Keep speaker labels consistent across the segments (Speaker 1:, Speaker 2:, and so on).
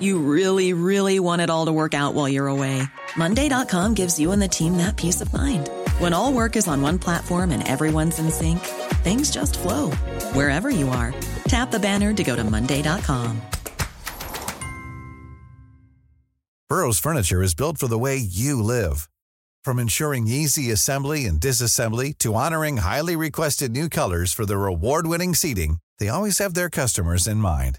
Speaker 1: You really, really want it all to work out while you're away. Monday.com gives you and the team that peace of mind. When all work is on one platform and everyone's in sync, things just flow wherever you are. Tap the banner to go to Monday.com.
Speaker 2: Burrow's furniture is built for the way you live. From ensuring easy assembly and disassembly to honoring highly requested new colors for their award winning seating, they always have their customers in mind.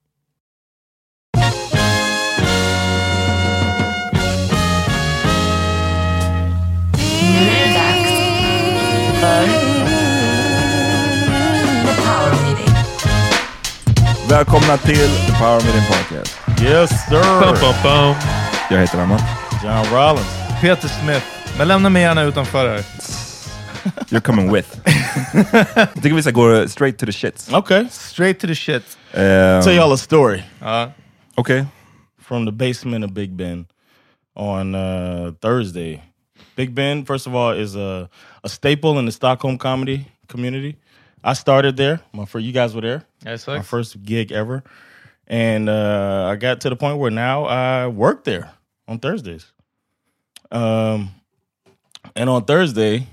Speaker 3: Välkomna till The Power Meeting Podcast.
Speaker 4: Yes sir!
Speaker 5: Bum, bum, bum.
Speaker 3: Jag heter Arman.
Speaker 4: John Rollins.
Speaker 5: Peter Smith. Men lämna mig gärna utanför här.
Speaker 3: You're coming with. jag tycker vi ska gå straight to the shits.
Speaker 4: Okay.
Speaker 5: Straight to the shit.
Speaker 3: Um,
Speaker 4: Tell y'all a story.
Speaker 5: Ja.
Speaker 3: Okay.
Speaker 4: From the basement of Big Ben on uh, Thursday. Big Ben, first of all, is a, a staple in the Stockholm comedy community. I started there. My first, you guys were there.
Speaker 5: Yes,
Speaker 4: My first gig ever, and uh, I got to the point where now I work there on Thursdays. Um, and on Thursday,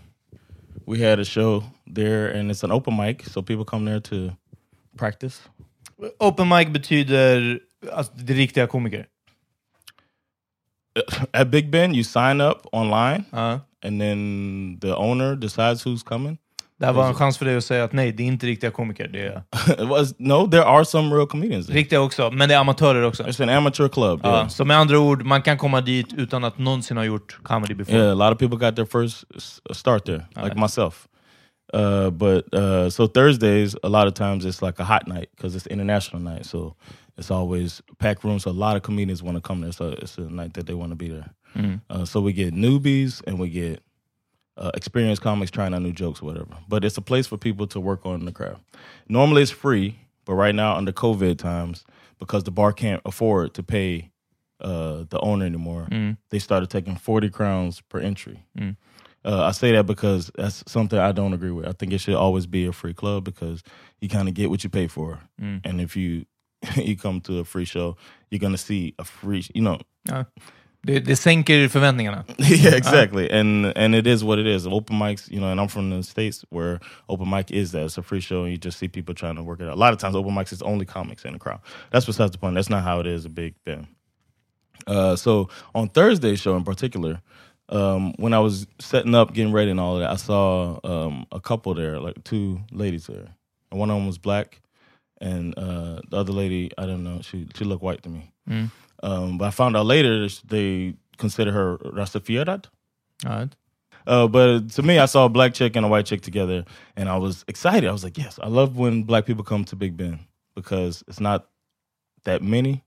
Speaker 4: we had a show there, and it's an open mic, so people come there to practice.
Speaker 5: Open mic betyder alltså, det riktiga komiker.
Speaker 4: At Big Ben, you sign up online,
Speaker 5: Ja.
Speaker 4: And then the owner decides who's coming.
Speaker 5: Det här var en chans för dig att säga att nej, det är inte riktiga komiker. Det är
Speaker 4: was no, there are some real comedians. There.
Speaker 5: riktiga också, men det är amatörer också.
Speaker 4: It's an amateur club. Yeah.
Speaker 5: så med andra ord, man kan komma dit utan att någonsin ha gjort comedy before.
Speaker 4: Yeah, a lot of people got their first start there, like myself. Uh, but uh, so Thursdays, a lot of times it's like a hot night because it's international night. So it's always packed rooms. So a lot of comedians want to come there. So it's a night that they want to be there. Uh, so we get newbies and we get uh, experienced comics trying out new jokes, or whatever. But it's a place for people to work on the craft. Normally it's free, but right now under COVID times, because the bar can't afford to pay uh, the owner anymore, they started taking forty crowns per entry. Uh, I say that because that's something I don't agree with. I think it should always be a free club because you kind of get what you pay for, and if you you come to a free show, you're gonna see a free, you know,
Speaker 5: Ja. Det, det sänker förväntningarna.
Speaker 4: yeah, exactly. And and it is what it is. Open mics, you know, and I'm from the states where open mic is that it's a free show, and you just see people trying to work it out. A lot of times, open mics is only comics in the crowd. That's besides the point. That's not how it is a Big Ben. Uh, so on Thursday's show in particular, um, when I was setting up, getting ready, and all of that, I saw um, a couple there, like two ladies there. And one of them was black, and uh, the other lady, I don't know, she she looked white to me. Um, but I found out later they consider her Rastafierad.
Speaker 5: Ja.
Speaker 4: Uh, but to me, I saw a black chick and a white chick together, and I was excited. I was like, yes, I love when black people come to Big Ben because it's not that many.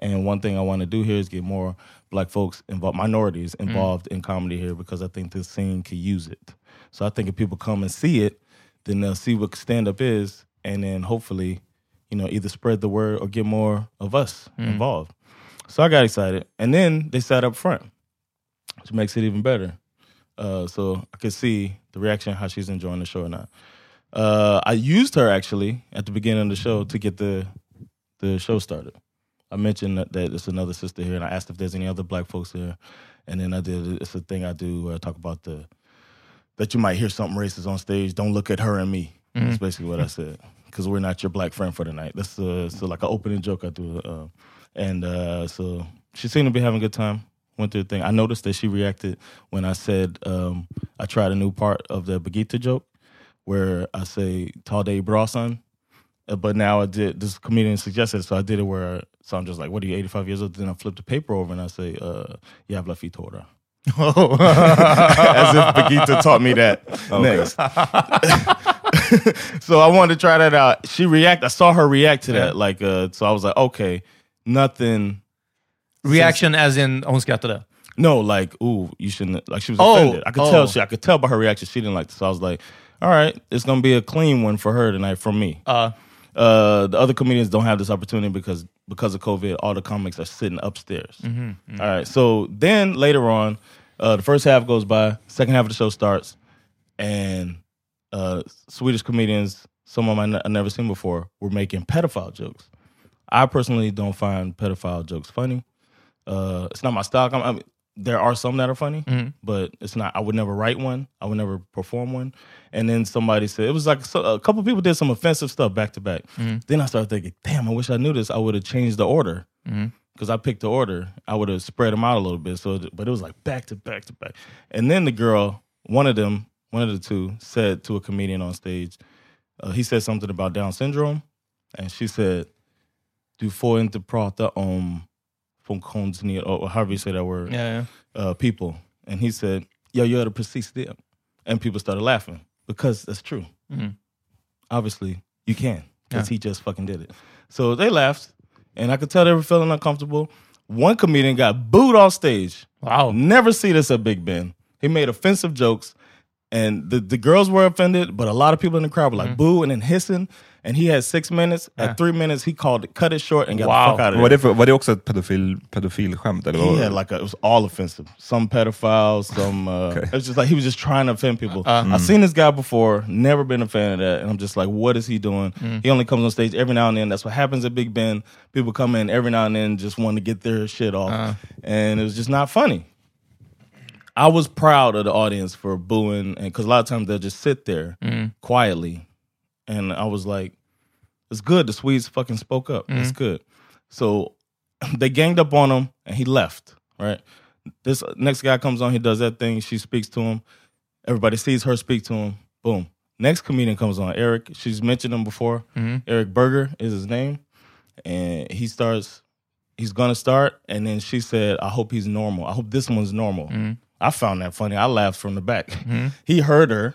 Speaker 4: And one thing I want to do here is get more black folks involved, minorities involved in comedy here because I think this scene could use it. So I think if people come and see it, then they'll see what stand up is, and then hopefully, you know, either spread the word or get more of us involved. So I got excited, and then they sat up front, which makes it even better. Uh, so I could see the reaction, how she's enjoying the show or not. Uh, I used her actually at the beginning of the show to get the the show started. I mentioned that, that it's another sister here, and I asked if there's any other black folks here. And then I did it's a thing I do where I talk about the that you might hear something racist on stage. Don't look at her and me. That's basically what I said because we're not your black friend for the night. That's uh, so like an opening joke I do. Uh, and uh, so she seemed to be having a good time. Went through the thing. I noticed that she reacted when I said um, I tried a new part of the Bagita joke where I say Talde Brawson. Uh, but now I did this comedian suggested, so I did it where so I'm just like, "What are you, 85 years old?" Then I flip the paper over and I say, uh, "Jävla fitora," as if Bagita taught me that next. so I wanted to try that out. She react. I saw her react to that. Like, uh, so I was like, okay, nothing.
Speaker 5: Reaction as in hon skrattade.
Speaker 4: No, like, ooh, you shouldn't. Like, she was
Speaker 5: Oh,
Speaker 4: offended. I could
Speaker 5: oh.
Speaker 4: tell. She, I could tell by her reaction. She didn't like this. So I was like, all right, it's gonna be a clean one for her tonight from me.
Speaker 5: Uh,
Speaker 4: Uh, the other comedians don't have this opportunity because because of COVID, all the comics are sitting upstairs.
Speaker 5: Mm-hmm,
Speaker 4: All right, so then later on, uh, the first half goes by, second half of the show starts, and uh, Swedish comedians, some of them I never seen before, were making pedophile jokes. I personally don't find pedophile jokes funny. Uh, it's not my style. I'm, I'm, there are some that are funny, but it's not. I would never write one. I would never perform one. And then somebody said it was like so, a couple people did some offensive stuff back to back. Then I started thinking, damn, I wish I knew this. I would have changed the order because I picked the order. I would have spread them out a little bit. So, but it was like back to back to back. And then the girl, one of them, one of the two, said to a comedian on stage, uh, he said something about Down syndrome, and she said, "Du får inte prata om um, funktionsned or however you say that word,
Speaker 5: yeah, yeah.
Speaker 4: uh, people." And he said, "Jag gör det precis det," and people started laughing because that's true. Mm-hmm. Obviously, you can because he just fucking did it. So they laughed, and I could tell they were feeling uncomfortable. One comedian got booed off stage.
Speaker 5: Wow.
Speaker 4: Never see this at Big Ben. He made offensive jokes, and the, the girls were offended, but a lot of people in the crowd were like mm-hmm. boo and then hissing. And he had six minutes. At three minutes, he called it, cut it short, and got
Speaker 5: Wow.
Speaker 4: the fuck out of
Speaker 3: Var
Speaker 4: there.
Speaker 3: det, för, var det också ett pedofil, pedofilskämt? Eller
Speaker 4: He had like a, it was all offensive. Some pedophiles, some. Uh,
Speaker 3: Okay.
Speaker 4: It was just like he was just trying to offend people. Uh-huh. I've seen this guy before, never been a fan of that, and I'm just like, what is he doing? Mm. He only comes on stage every now and then. That's what happens at Big Ben. People come in every now and then, just want to get their shit off, uh-huh. and it was just not funny. I was proud of the audience for booing, and because a lot of times they'll just sit there mm. quietly, and I was like, "It's good." The Swedes fucking spoke up. It's mm-hmm. good. So they ganged up on him, and he left. Right. This next guy comes on. He does that thing. She speaks to him. Everybody sees her speak to him. Boom. Next comedian comes on. Eric. She's mentioned him before. Mm-hmm. Eric Berger is his name, and he starts. He's gonna start, and then she said, "I hope he's normal. I hope this one's normal." Mm-hmm. I found that funny. I laughed from the back. he heard her.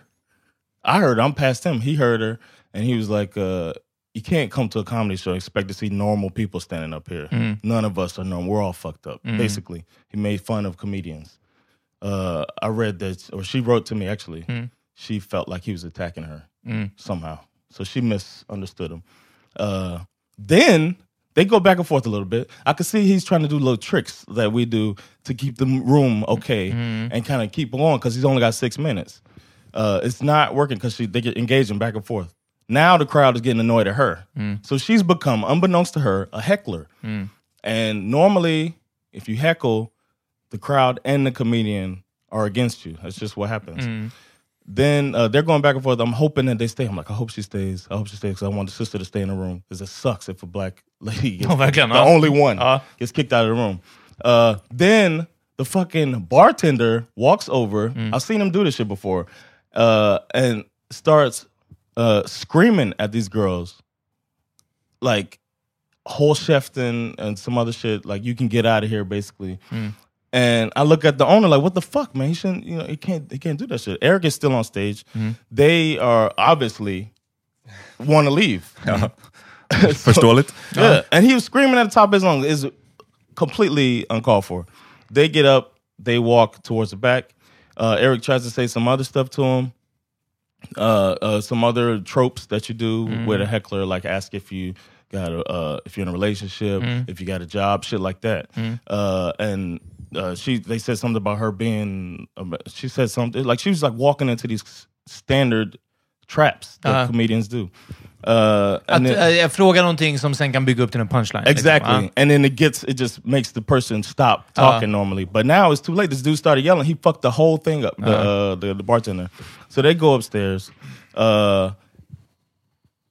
Speaker 4: I heard. I'm past him. He heard her, and he was like, uh, "You can't come to a comedy show and expect to see normal people standing up here. None of us are normal. We're all fucked up." Basically, he made fun of comedians. Uh, I read that, or she wrote to me actually. She felt like he was attacking her somehow, so she misunderstood him. Uh, then they go back and forth a little bit. I could see he's trying to do little tricks that we do to keep the room okay and kind of keep going because he's only got six minutes. Uh, it's not working because they get engaging back and forth. Now the crowd is getting annoyed at her, so she's become, unbeknownst to her, a heckler. And normally, if you heckle, the crowd and the comedian are against you. That's just what happens. Then uh, they're going back and forth. I'm hoping that they stay. I'm like, I hope she stays. I hope she stays because I want the sister to stay in the room because it sucks if a black lady gets
Speaker 5: Oh, verkligen,
Speaker 4: the
Speaker 5: ja.
Speaker 4: only one
Speaker 5: Ja.
Speaker 4: gets kicked out of the room. Uh, then the fucking bartender walks over. I've seen him do this shit before, uh, and starts uh, screaming at these girls, like whole Shefton and some other shit. Like you can get out of here, basically. And I look at the owner like, what the fuck, man? He shouldn't, you know, he can't, he can't do that shit. Eric is still on stage. They are obviously want to leave.
Speaker 3: Förståeligt.
Speaker 4: Yeah, and he was screaming at the top of his lungs. Is completely uncalled for. They get up, they walk towards the back. Uh, Eric tries to say some other stuff to him. Uh, uh, some other tropes that you do with a heckler, like ask if you got a, uh, if you're in a relationship, if you got a job, shit like that. Uh, and uh, she, they said something about her being. um, She said something like she was like walking into these standard traps that
Speaker 6: Uh-huh.
Speaker 4: comedians do. Uh,
Speaker 6: Att
Speaker 4: and then-
Speaker 6: äh, fråga någonting som sen kan bygga upp till en punchline. liksom.
Speaker 4: Exactly. And then it gets it just makes the person stop talking normally. But now it's too late. This dude started yelling. He fucked the whole thing up, the uh, the, the bartender. So they go upstairs. Uh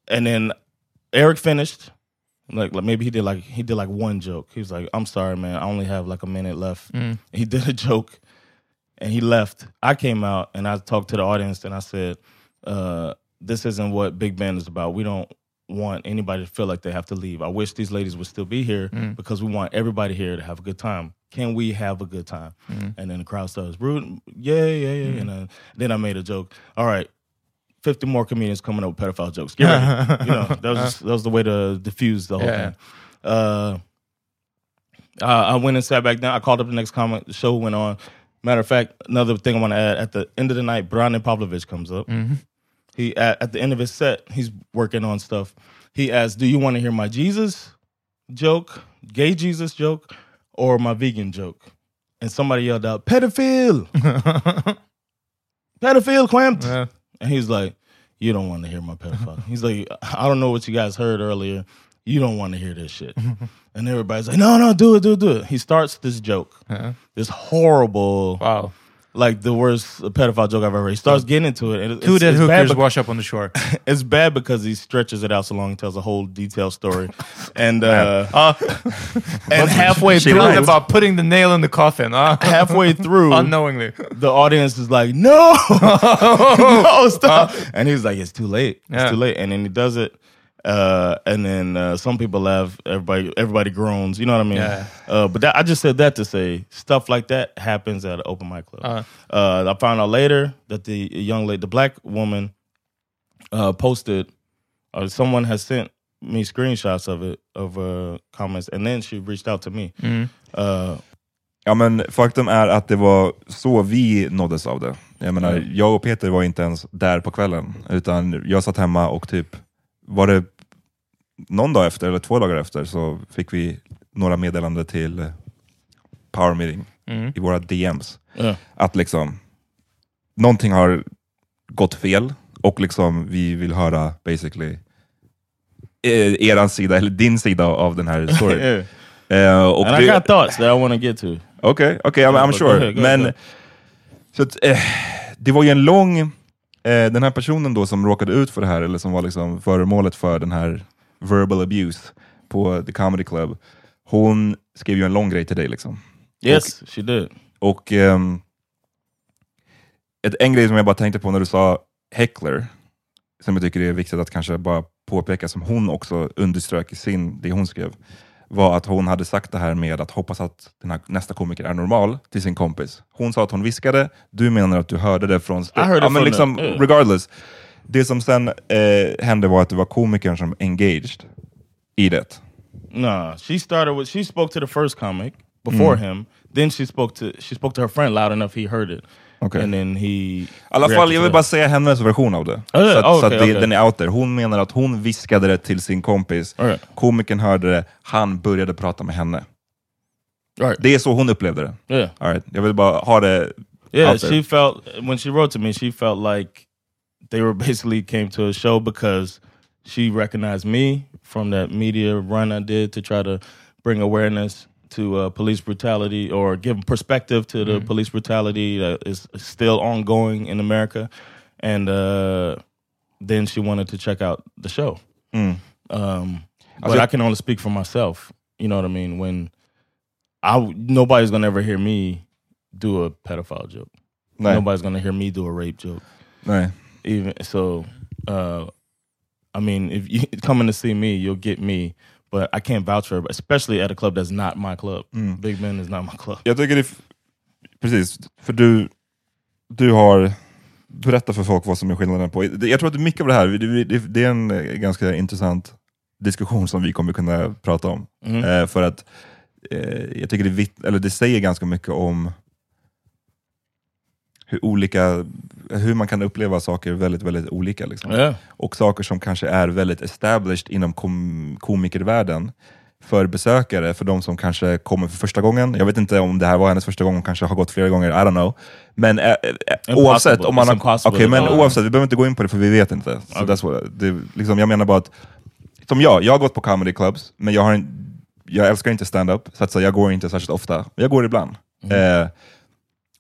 Speaker 4: and then Eric finished. Like, like maybe he did like he did like one joke. He was like, I'm sorry, man, I only have like a minute left. He did a joke and he left. I came out and I talked to the audience and I said, uh, "This isn't what Big Ben is about. We don't want anybody to feel like they have to leave. I wish these ladies would still be here because we want everybody here to have a good time. Can we have a good time?" And then the crowd starts rooting, yeah, yeah, yeah. And then, then I made a joke. All right. 50 more comedians coming up with pedophile jokes. Get ready. you know, that was, just, that was the way to diffuse the whole
Speaker 6: Yeah.
Speaker 4: thing. Uh, uh, I went and sat back down. I called up the next comic. The show went on. Matter of fact, another thing I want to add: at the end of the night, Brandon Pavlovich comes up. He at, at the end of his set, he's working on stuff. He asks, "Do you want to hear my Jesus joke, gay Jesus joke, or my vegan joke?" And somebody yelled out, "Pedophile, pedophile, Quamt!"
Speaker 6: Yeah.
Speaker 4: And he's like, "You don't want to hear my pedophile." he's like, "I don't know what you guys heard earlier. You don't want to hear this shit." and everybody's like, "No, no, do it, do it, do it." He starts this joke, this horrible,
Speaker 6: Wow.
Speaker 4: Like the worst pedophile joke I've ever heard. He starts getting into it. And
Speaker 6: Two dead hookers wash up on the shore.
Speaker 4: it's bad because he stretches it out so long, tells a whole detailed story, and uh, and halfway
Speaker 6: She
Speaker 4: through,
Speaker 6: about putting the nail in the coffin. ah.
Speaker 4: halfway through,
Speaker 6: Unknowingly.
Speaker 4: the audience is like, "No, no, stop!" and he's like, "It's too late. It's
Speaker 6: Yeah.
Speaker 4: too late." And then he does it, uh, and then uh, some people laugh. Everybody, everybody groans. You know what I mean?
Speaker 6: Yeah.
Speaker 4: Uh, but that, I just said that to say stuff like that happens at an open mic club. Uh, I found out later that the young lady, the black woman, uh, posted, or someone has sent me screenshots of it of uh, comments, and then she reached out to me. Uh,
Speaker 3: Ja men faktum är att det var så vi nåddes av det. Jag menar, jag och Peter var inte ens där på kvällen, utan jag satt hemma och typ, var det någon dag efter eller två dagar efter så fick vi några meddelanden till eh, Power Meeting i våra DMs.
Speaker 4: Ja.
Speaker 3: Att liksom, någonting har gått fel och liksom vi vill höra basically eh, eran sida, eller din sida av den här storyn. och
Speaker 4: And I got thoughts that I want to get to.
Speaker 3: Okej, okej, I'm, I'm
Speaker 4: Go
Speaker 3: sure. Men så att, eh, det var ju en lång... Eh, den här personen då som råkade ut för det här, eller som var liksom föremålet för den här verbal abuse på The Comedy Club, hon skrev ju en lång grej till dig. liksom.
Speaker 4: Yes, she did.
Speaker 3: Och ehm, ett, en grej som jag bara tänkte på när du sa heckler, som jag tycker är viktigt att kanske bara påpeka, som hon också underströk i sin, det hon skrev, var att hon hade sagt det här med att hoppas att den här nästa komiker är normal till sin kompis. Hon sa att hon viskade, du menar att du hörde det från...
Speaker 4: I heard it
Speaker 3: ja, men liksom,
Speaker 4: the- yeah.
Speaker 3: Regardless. Det som sen eh, hände var att det var komikern som engaged i det.
Speaker 4: Nah, she started with she spoke to the first comic before him. Then she spoke to she spoke to her friend loud enough he heard it.
Speaker 3: Okej.
Speaker 4: And then he
Speaker 3: I alla fall, jag vill bara säga hennes version av det.
Speaker 4: Oh, yeah.
Speaker 3: Så att,
Speaker 4: Oh,
Speaker 3: så att
Speaker 4: okay,
Speaker 3: det,
Speaker 4: okay.
Speaker 3: den är out there. Hon menar att hon viskade det till sin kompis.
Speaker 4: Alright.
Speaker 3: Komikern hörde det, han började prata med henne.
Speaker 4: Right.
Speaker 3: Det är så hon upplevde det.
Speaker 4: Yeah.
Speaker 3: All right. Jag vill bara ha det
Speaker 4: Yeah,
Speaker 3: out there.
Speaker 4: she felt when she wrote to me, she felt like they were basically came to a show because she recognized me from that media run I did to try to bring awareness to uh, police brutality or give perspective to the police brutality that is still ongoing in America. And uh, then she wanted to check out the show. Um, but I can only speak for myself. You know what I mean? When I nobody's gonna ever hear me do a pedophile joke. Nobody's gonna hear me do a rape joke.
Speaker 3: Nej.
Speaker 4: Even so, uh, I mean, if you coming to see me, you'll get me. But I can't vouch for it, especially at a club that's not my club. Big Ben is not my club.
Speaker 3: Jag tycker det... Precis, för du, du har... Berätta för folk vad som är skillnaden på... Jag tror att mycket av det här, det, det, är en eh, ganska intressant diskussion som vi kommer kunna prata om.
Speaker 4: Mhm.
Speaker 3: Eh, för att eh, jag tycker det, eller det säger ganska mycket om hur, olika, hur man kan uppleva saker väldigt, väldigt olika. Liksom.
Speaker 4: Yeah.
Speaker 3: Och saker som kanske är väldigt established inom kom komikervärlden för besökare, för de som kanske kommer för första gången. Jag vet inte om det här var hennes första gång, hon kanske har gått flera gånger, I don't know. Men eh, oavsett, om man har, okay, men
Speaker 4: Ja.
Speaker 3: oavsett, vi behöver inte gå in på det för vi vet inte. Så that's what, det, liksom, jag menar bara att, som jag, jag har gått på comedy clubs, men jag, har en, jag älskar inte stand-up, så att säga, jag går inte särskilt ofta. Jag går ibland.
Speaker 4: Mm.
Speaker 3: Eh,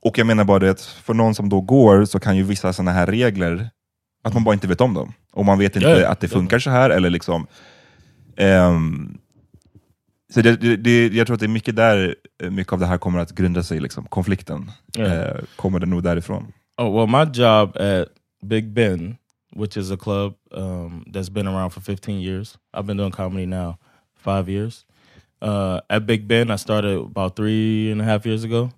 Speaker 3: och jag menar bara det att för någon som då går så kan ju vissa sådana här regler, att man bara inte vet om dem. Och man vet inte
Speaker 4: Ja, ja.
Speaker 3: att det funkar så här, eller liksom... ehm, så det, det, det, jag tror att det är mycket där eh, mycket av det här kommer att grunda sig, liksom. konflikten.
Speaker 4: Ja.
Speaker 3: Eh, kommer det nog därifrån.
Speaker 4: Oh well, my job at Big Ben, which is a club um, that's been around for 15 years. I've been doing comedy now five years. Uh, at Big Ben, I started about three and a half years ago,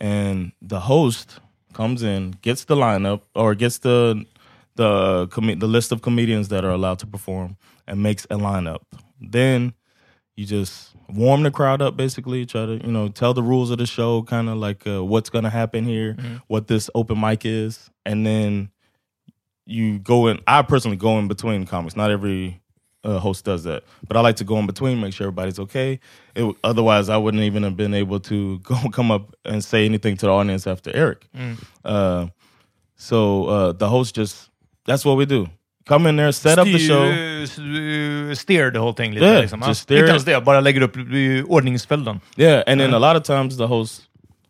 Speaker 4: and the host comes in, gets the lineup or gets the the com- the list of comedians that are allowed to perform, and makes a lineup. Then you just warm the crowd up basically. Try to you know tell the rules of the show kind of like uh, what's going to happen here what this open mic is. And then you go in i personally go in between comics. Not every uh, host does that. But i like to go in between make sure everybody's okay. It, otherwise i wouldn't even have been able to go come up and say anything to the audience after eric. Uh, so uh, the host just that's what we do. Come in there set up the show.
Speaker 5: steer the whole thing lite.
Speaker 4: Yeah,
Speaker 5: liksom,
Speaker 4: just steer
Speaker 5: Inte ens det, bara lägger upp i ordningsföljden.
Speaker 4: Yeah, and then a lot of times the host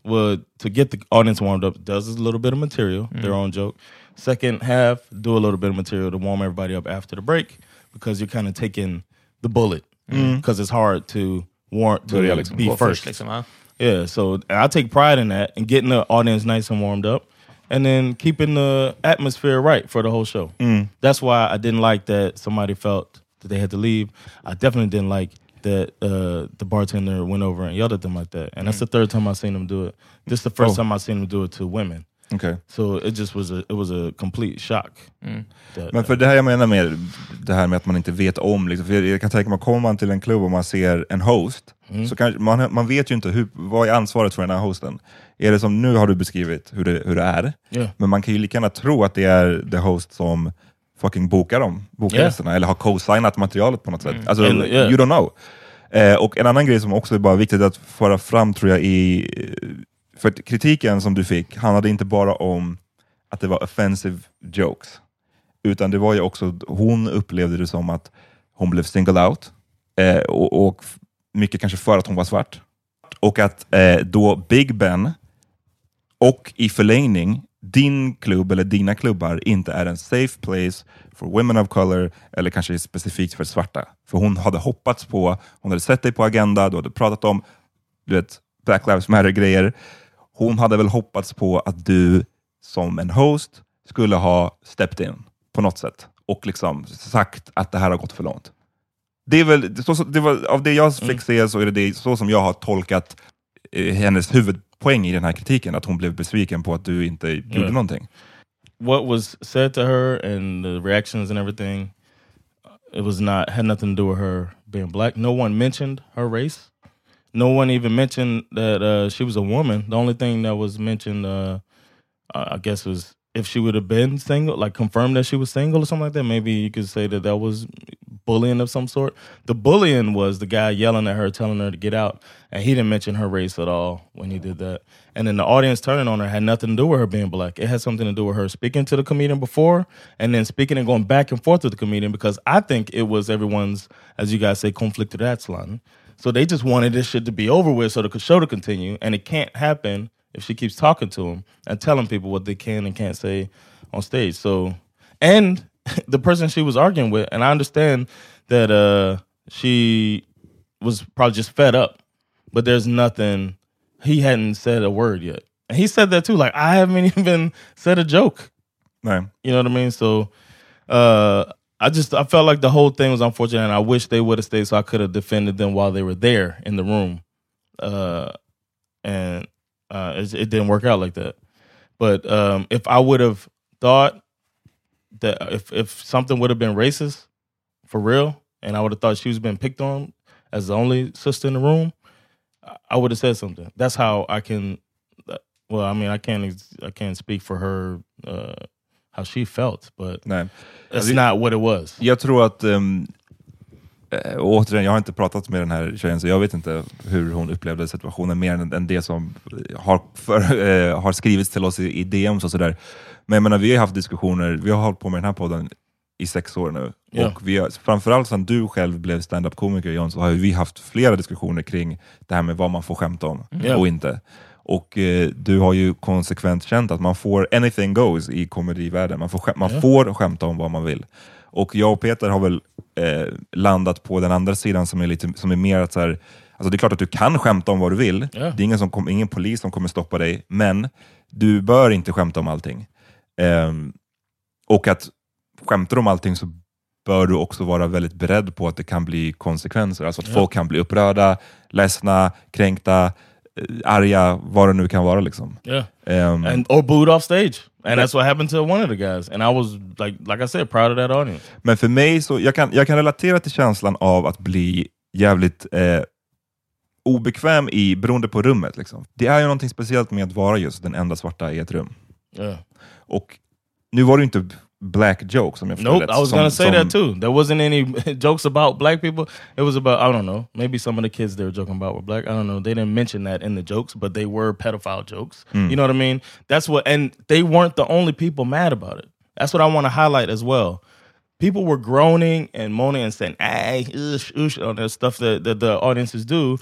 Speaker 4: would to get the audience warmed up does a little bit of material, their own joke. Second half, do a little bit of material to warm everybody up after the break because you're kind of taking the bullet because it's hard to warrant to
Speaker 3: liksom.
Speaker 4: be
Speaker 5: Gå
Speaker 4: first.
Speaker 5: ja.
Speaker 4: Yeah, so I take pride in that and getting the audience nice and warmed up, and then keeping the atmosphere right for the whole show. That's why I didn't like that somebody felt that they had to leave. I definitely didn't like that uh, the bartender went over and yelled at them like that. And that's the third time I've seen them do it. This is the first
Speaker 3: Oh.
Speaker 4: time I've seen them do it to women.
Speaker 3: Okej.
Speaker 4: So it just was a it was a complete shock. That,
Speaker 3: Men för det här jag menar med det här med att man inte vet om, liksom, för jag kan tänka mig, kommer man till en klubb och man ser en host, så kan, man, man vet ju inte hur, vad är ansvaret för den här hosten. Är det som nu har du beskrivit hur det, hur det är,
Speaker 4: Yeah.
Speaker 3: men man kan ju lika gärna tro att det är the host som fucking bokar dem, bokar
Speaker 4: Yeah.
Speaker 3: gästerna, eller har co-signat materialet på något sätt. Alltså,
Speaker 4: And, yeah.
Speaker 3: you don't know. Eh, och en annan grej som också är bara viktigt att föra fram tror jag i, för kritiken som du fick handlade inte bara om att det var offensive jokes, utan det var ju också, hon upplevde det som att hon blev singled out, eh, och, och mycket kanske för att hon var svart. Och att eh, då Big Ben, och i förlängning, din klubb eller dina klubbar inte är en safe place for women of color, eller kanske specifikt för svarta. För hon hade hoppats på, hon hade sett dig på Agenda, du hade pratat om du vet, Black Lives Matter-grejer. Hon hade väl hoppats på att du som en host skulle ha stepped in på något sätt och liksom sagt att det här har gått för långt. Det är väl, så, det var, av det jag fick se så är det, det så som jag har tolkat eh, hennes huvudpoäng i den här kritiken, att hon blev besviken på att du inte gjorde
Speaker 4: Ja.
Speaker 3: någonting.
Speaker 4: what was said to her and the reactions and everything it was not had nothing to do with her being black no one mentioned her race no one even mentioned that uh, she was a woman. The only thing that was mentioned uh, i guess was if she would have been single like confirmed that she was single or something like that maybe you could say that that was bullying of some sort. The bullying was the guy yelling at her telling her to get out and he didn't mention her race at all when he did that. And then the audience turning on her had nothing to do with her being black. It had something to do with her speaking to the comedian before and then speaking and going back and forth with the comedian because i think it was everyone's as you guys say conflict of line so they just wanted this shit to be over with so the show to continue and it can't happen if she keeps talking to them and telling people what they can and can't say on stage so and the person she was arguing with, and I understand that uh, she was probably just fed up but there's nothing. He hadn't said a word yet, and he said that too. Like I haven't even said a joke.
Speaker 3: Nej.
Speaker 4: You know what I mean? So uh, I just I felt like the whole thing was unfortunate, and I wish they would have stayed so I could have defended them while they were there in the room. Uh, and uh, it, it didn't work out like that. But um, if I would have thought that if if something would have been racist for real, and I would have thought she was being picked on as the only sister in the room, I- I would have said something. That's how I can. uh, Well, I mean, I can't I can't speak for her uh, how she felt, but
Speaker 3: Nej.
Speaker 4: that's
Speaker 3: Alltså,
Speaker 4: not what it was.
Speaker 3: Jag tror att, um, återigen, jag har inte pratat med den här tjejen, så jag vet inte hur hon upplevde situationen mer än, än det som har, för, eh, har skrivits till oss i, i DMs och sådär. Men jag menar, vi har haft diskussioner, vi har hållit på med den här podden i sex år nu.
Speaker 4: Ja.
Speaker 3: Och vi har, framförallt sedan du själv blev stand-up komiker John, så har vi haft flera diskussioner kring det här med vad man får skämta om
Speaker 4: Ja.
Speaker 3: och inte. Och eh, du har ju konsekvent känt att man får anything goes i komedivärlden. Man får, skäm- man
Speaker 4: Ja.
Speaker 3: får skämta om vad man vill. Och jag och Peter har väl eh, landat på den andra sidan som är, lite, som är mer att så här, alltså det är klart att du kan skämta om vad du vill.
Speaker 4: Ja.
Speaker 3: Det är ingen, som kom, ingen polis som kommer stoppa dig, men du bör inte skämta om allting. Ehm, och att skämtar du om allting så bör du också vara väldigt beredd på att det kan bli konsekvenser. Alltså att
Speaker 4: Ja.
Speaker 3: folk kan bli upprörda, ledsna, kränkta, eh, arga, vad det nu kan vara. Liksom.
Speaker 4: Yeah.
Speaker 3: Ehm,
Speaker 4: And or booed off stage. And that's what happened to one of the guys. And I was like like I said, proud of that audience.
Speaker 3: Men för mig, så jag kan, jag kan relatera till känslan av att bli jävligt eh, obekväm i, beroende på rummet. Liksom. Det är ju någonting speciellt med att vara just den enda svarta i ett rum.
Speaker 4: Yeah.
Speaker 3: Och nu var det inte black jokes som jag förstod
Speaker 4: Nope,
Speaker 3: rätt,
Speaker 4: I was
Speaker 3: som-
Speaker 4: gonna say
Speaker 3: som-
Speaker 4: that too. There wasn't any jokes about black people. It was about I don't know. Maybe some of the kids they were joking about were black. I don't know. They didn't mention that in the jokes, but they were pedophile jokes. Hmm. You know what I mean? That's what, and they weren't the only people mad about it. That's what I want to highlight as well. People were groaning and moaning and saying "ay, oosh, oosh" on that stuff that, that the audiences do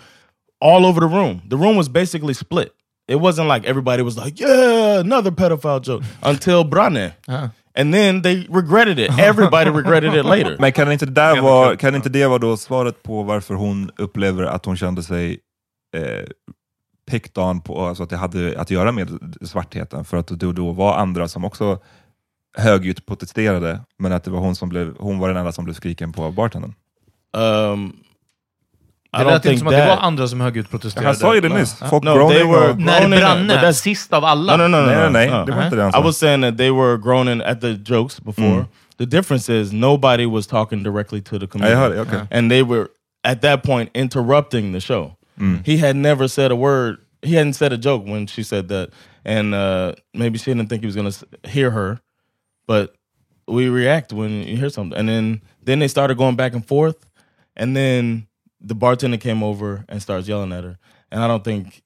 Speaker 4: all over the room. The room was basically split. It wasn't like everybody was like, "Yeah, another pedophile joke" until Brane. Uh-huh. And then they regretted it. Everybody regretted it later.
Speaker 3: Men kan inte, det där vara, kan inte det vara då svaret på varför hon upplever att hon kände sig eh, picked on, på, alltså att det hade att göra med svartheten? För att det då var andra som också högljutt protesterade, men att det var hon som blev, hon var den enda som blev skriken på av bartendern.
Speaker 4: Um,
Speaker 6: Det lät inte som att det var andra som högljutt protesterade.
Speaker 3: Han sa ju det nyss, folk
Speaker 4: No, they
Speaker 3: groaning
Speaker 4: were-.
Speaker 6: När
Speaker 4: Groaning,
Speaker 6: Branne,
Speaker 4: but that's-
Speaker 6: sist av alla.
Speaker 4: No, no, no, no,
Speaker 3: Nej, nej, nej, det var inte det han
Speaker 4: I
Speaker 3: sa.
Speaker 4: was saying that they were groaning at the jokes before.
Speaker 3: Mm.
Speaker 4: The difference is nobody was talking directly to the
Speaker 3: Ja, jag hörde, okej.
Speaker 4: and they were at that point interrupting the show.
Speaker 3: Mm.
Speaker 4: He had never said a word. He hadn't said a joke when she said that, and uh, maybe she didn't think he was going to hear her. But we react when you hear something, and then then they started going back and forth, and then the bartender came over and starts yelling at her, and I don't think.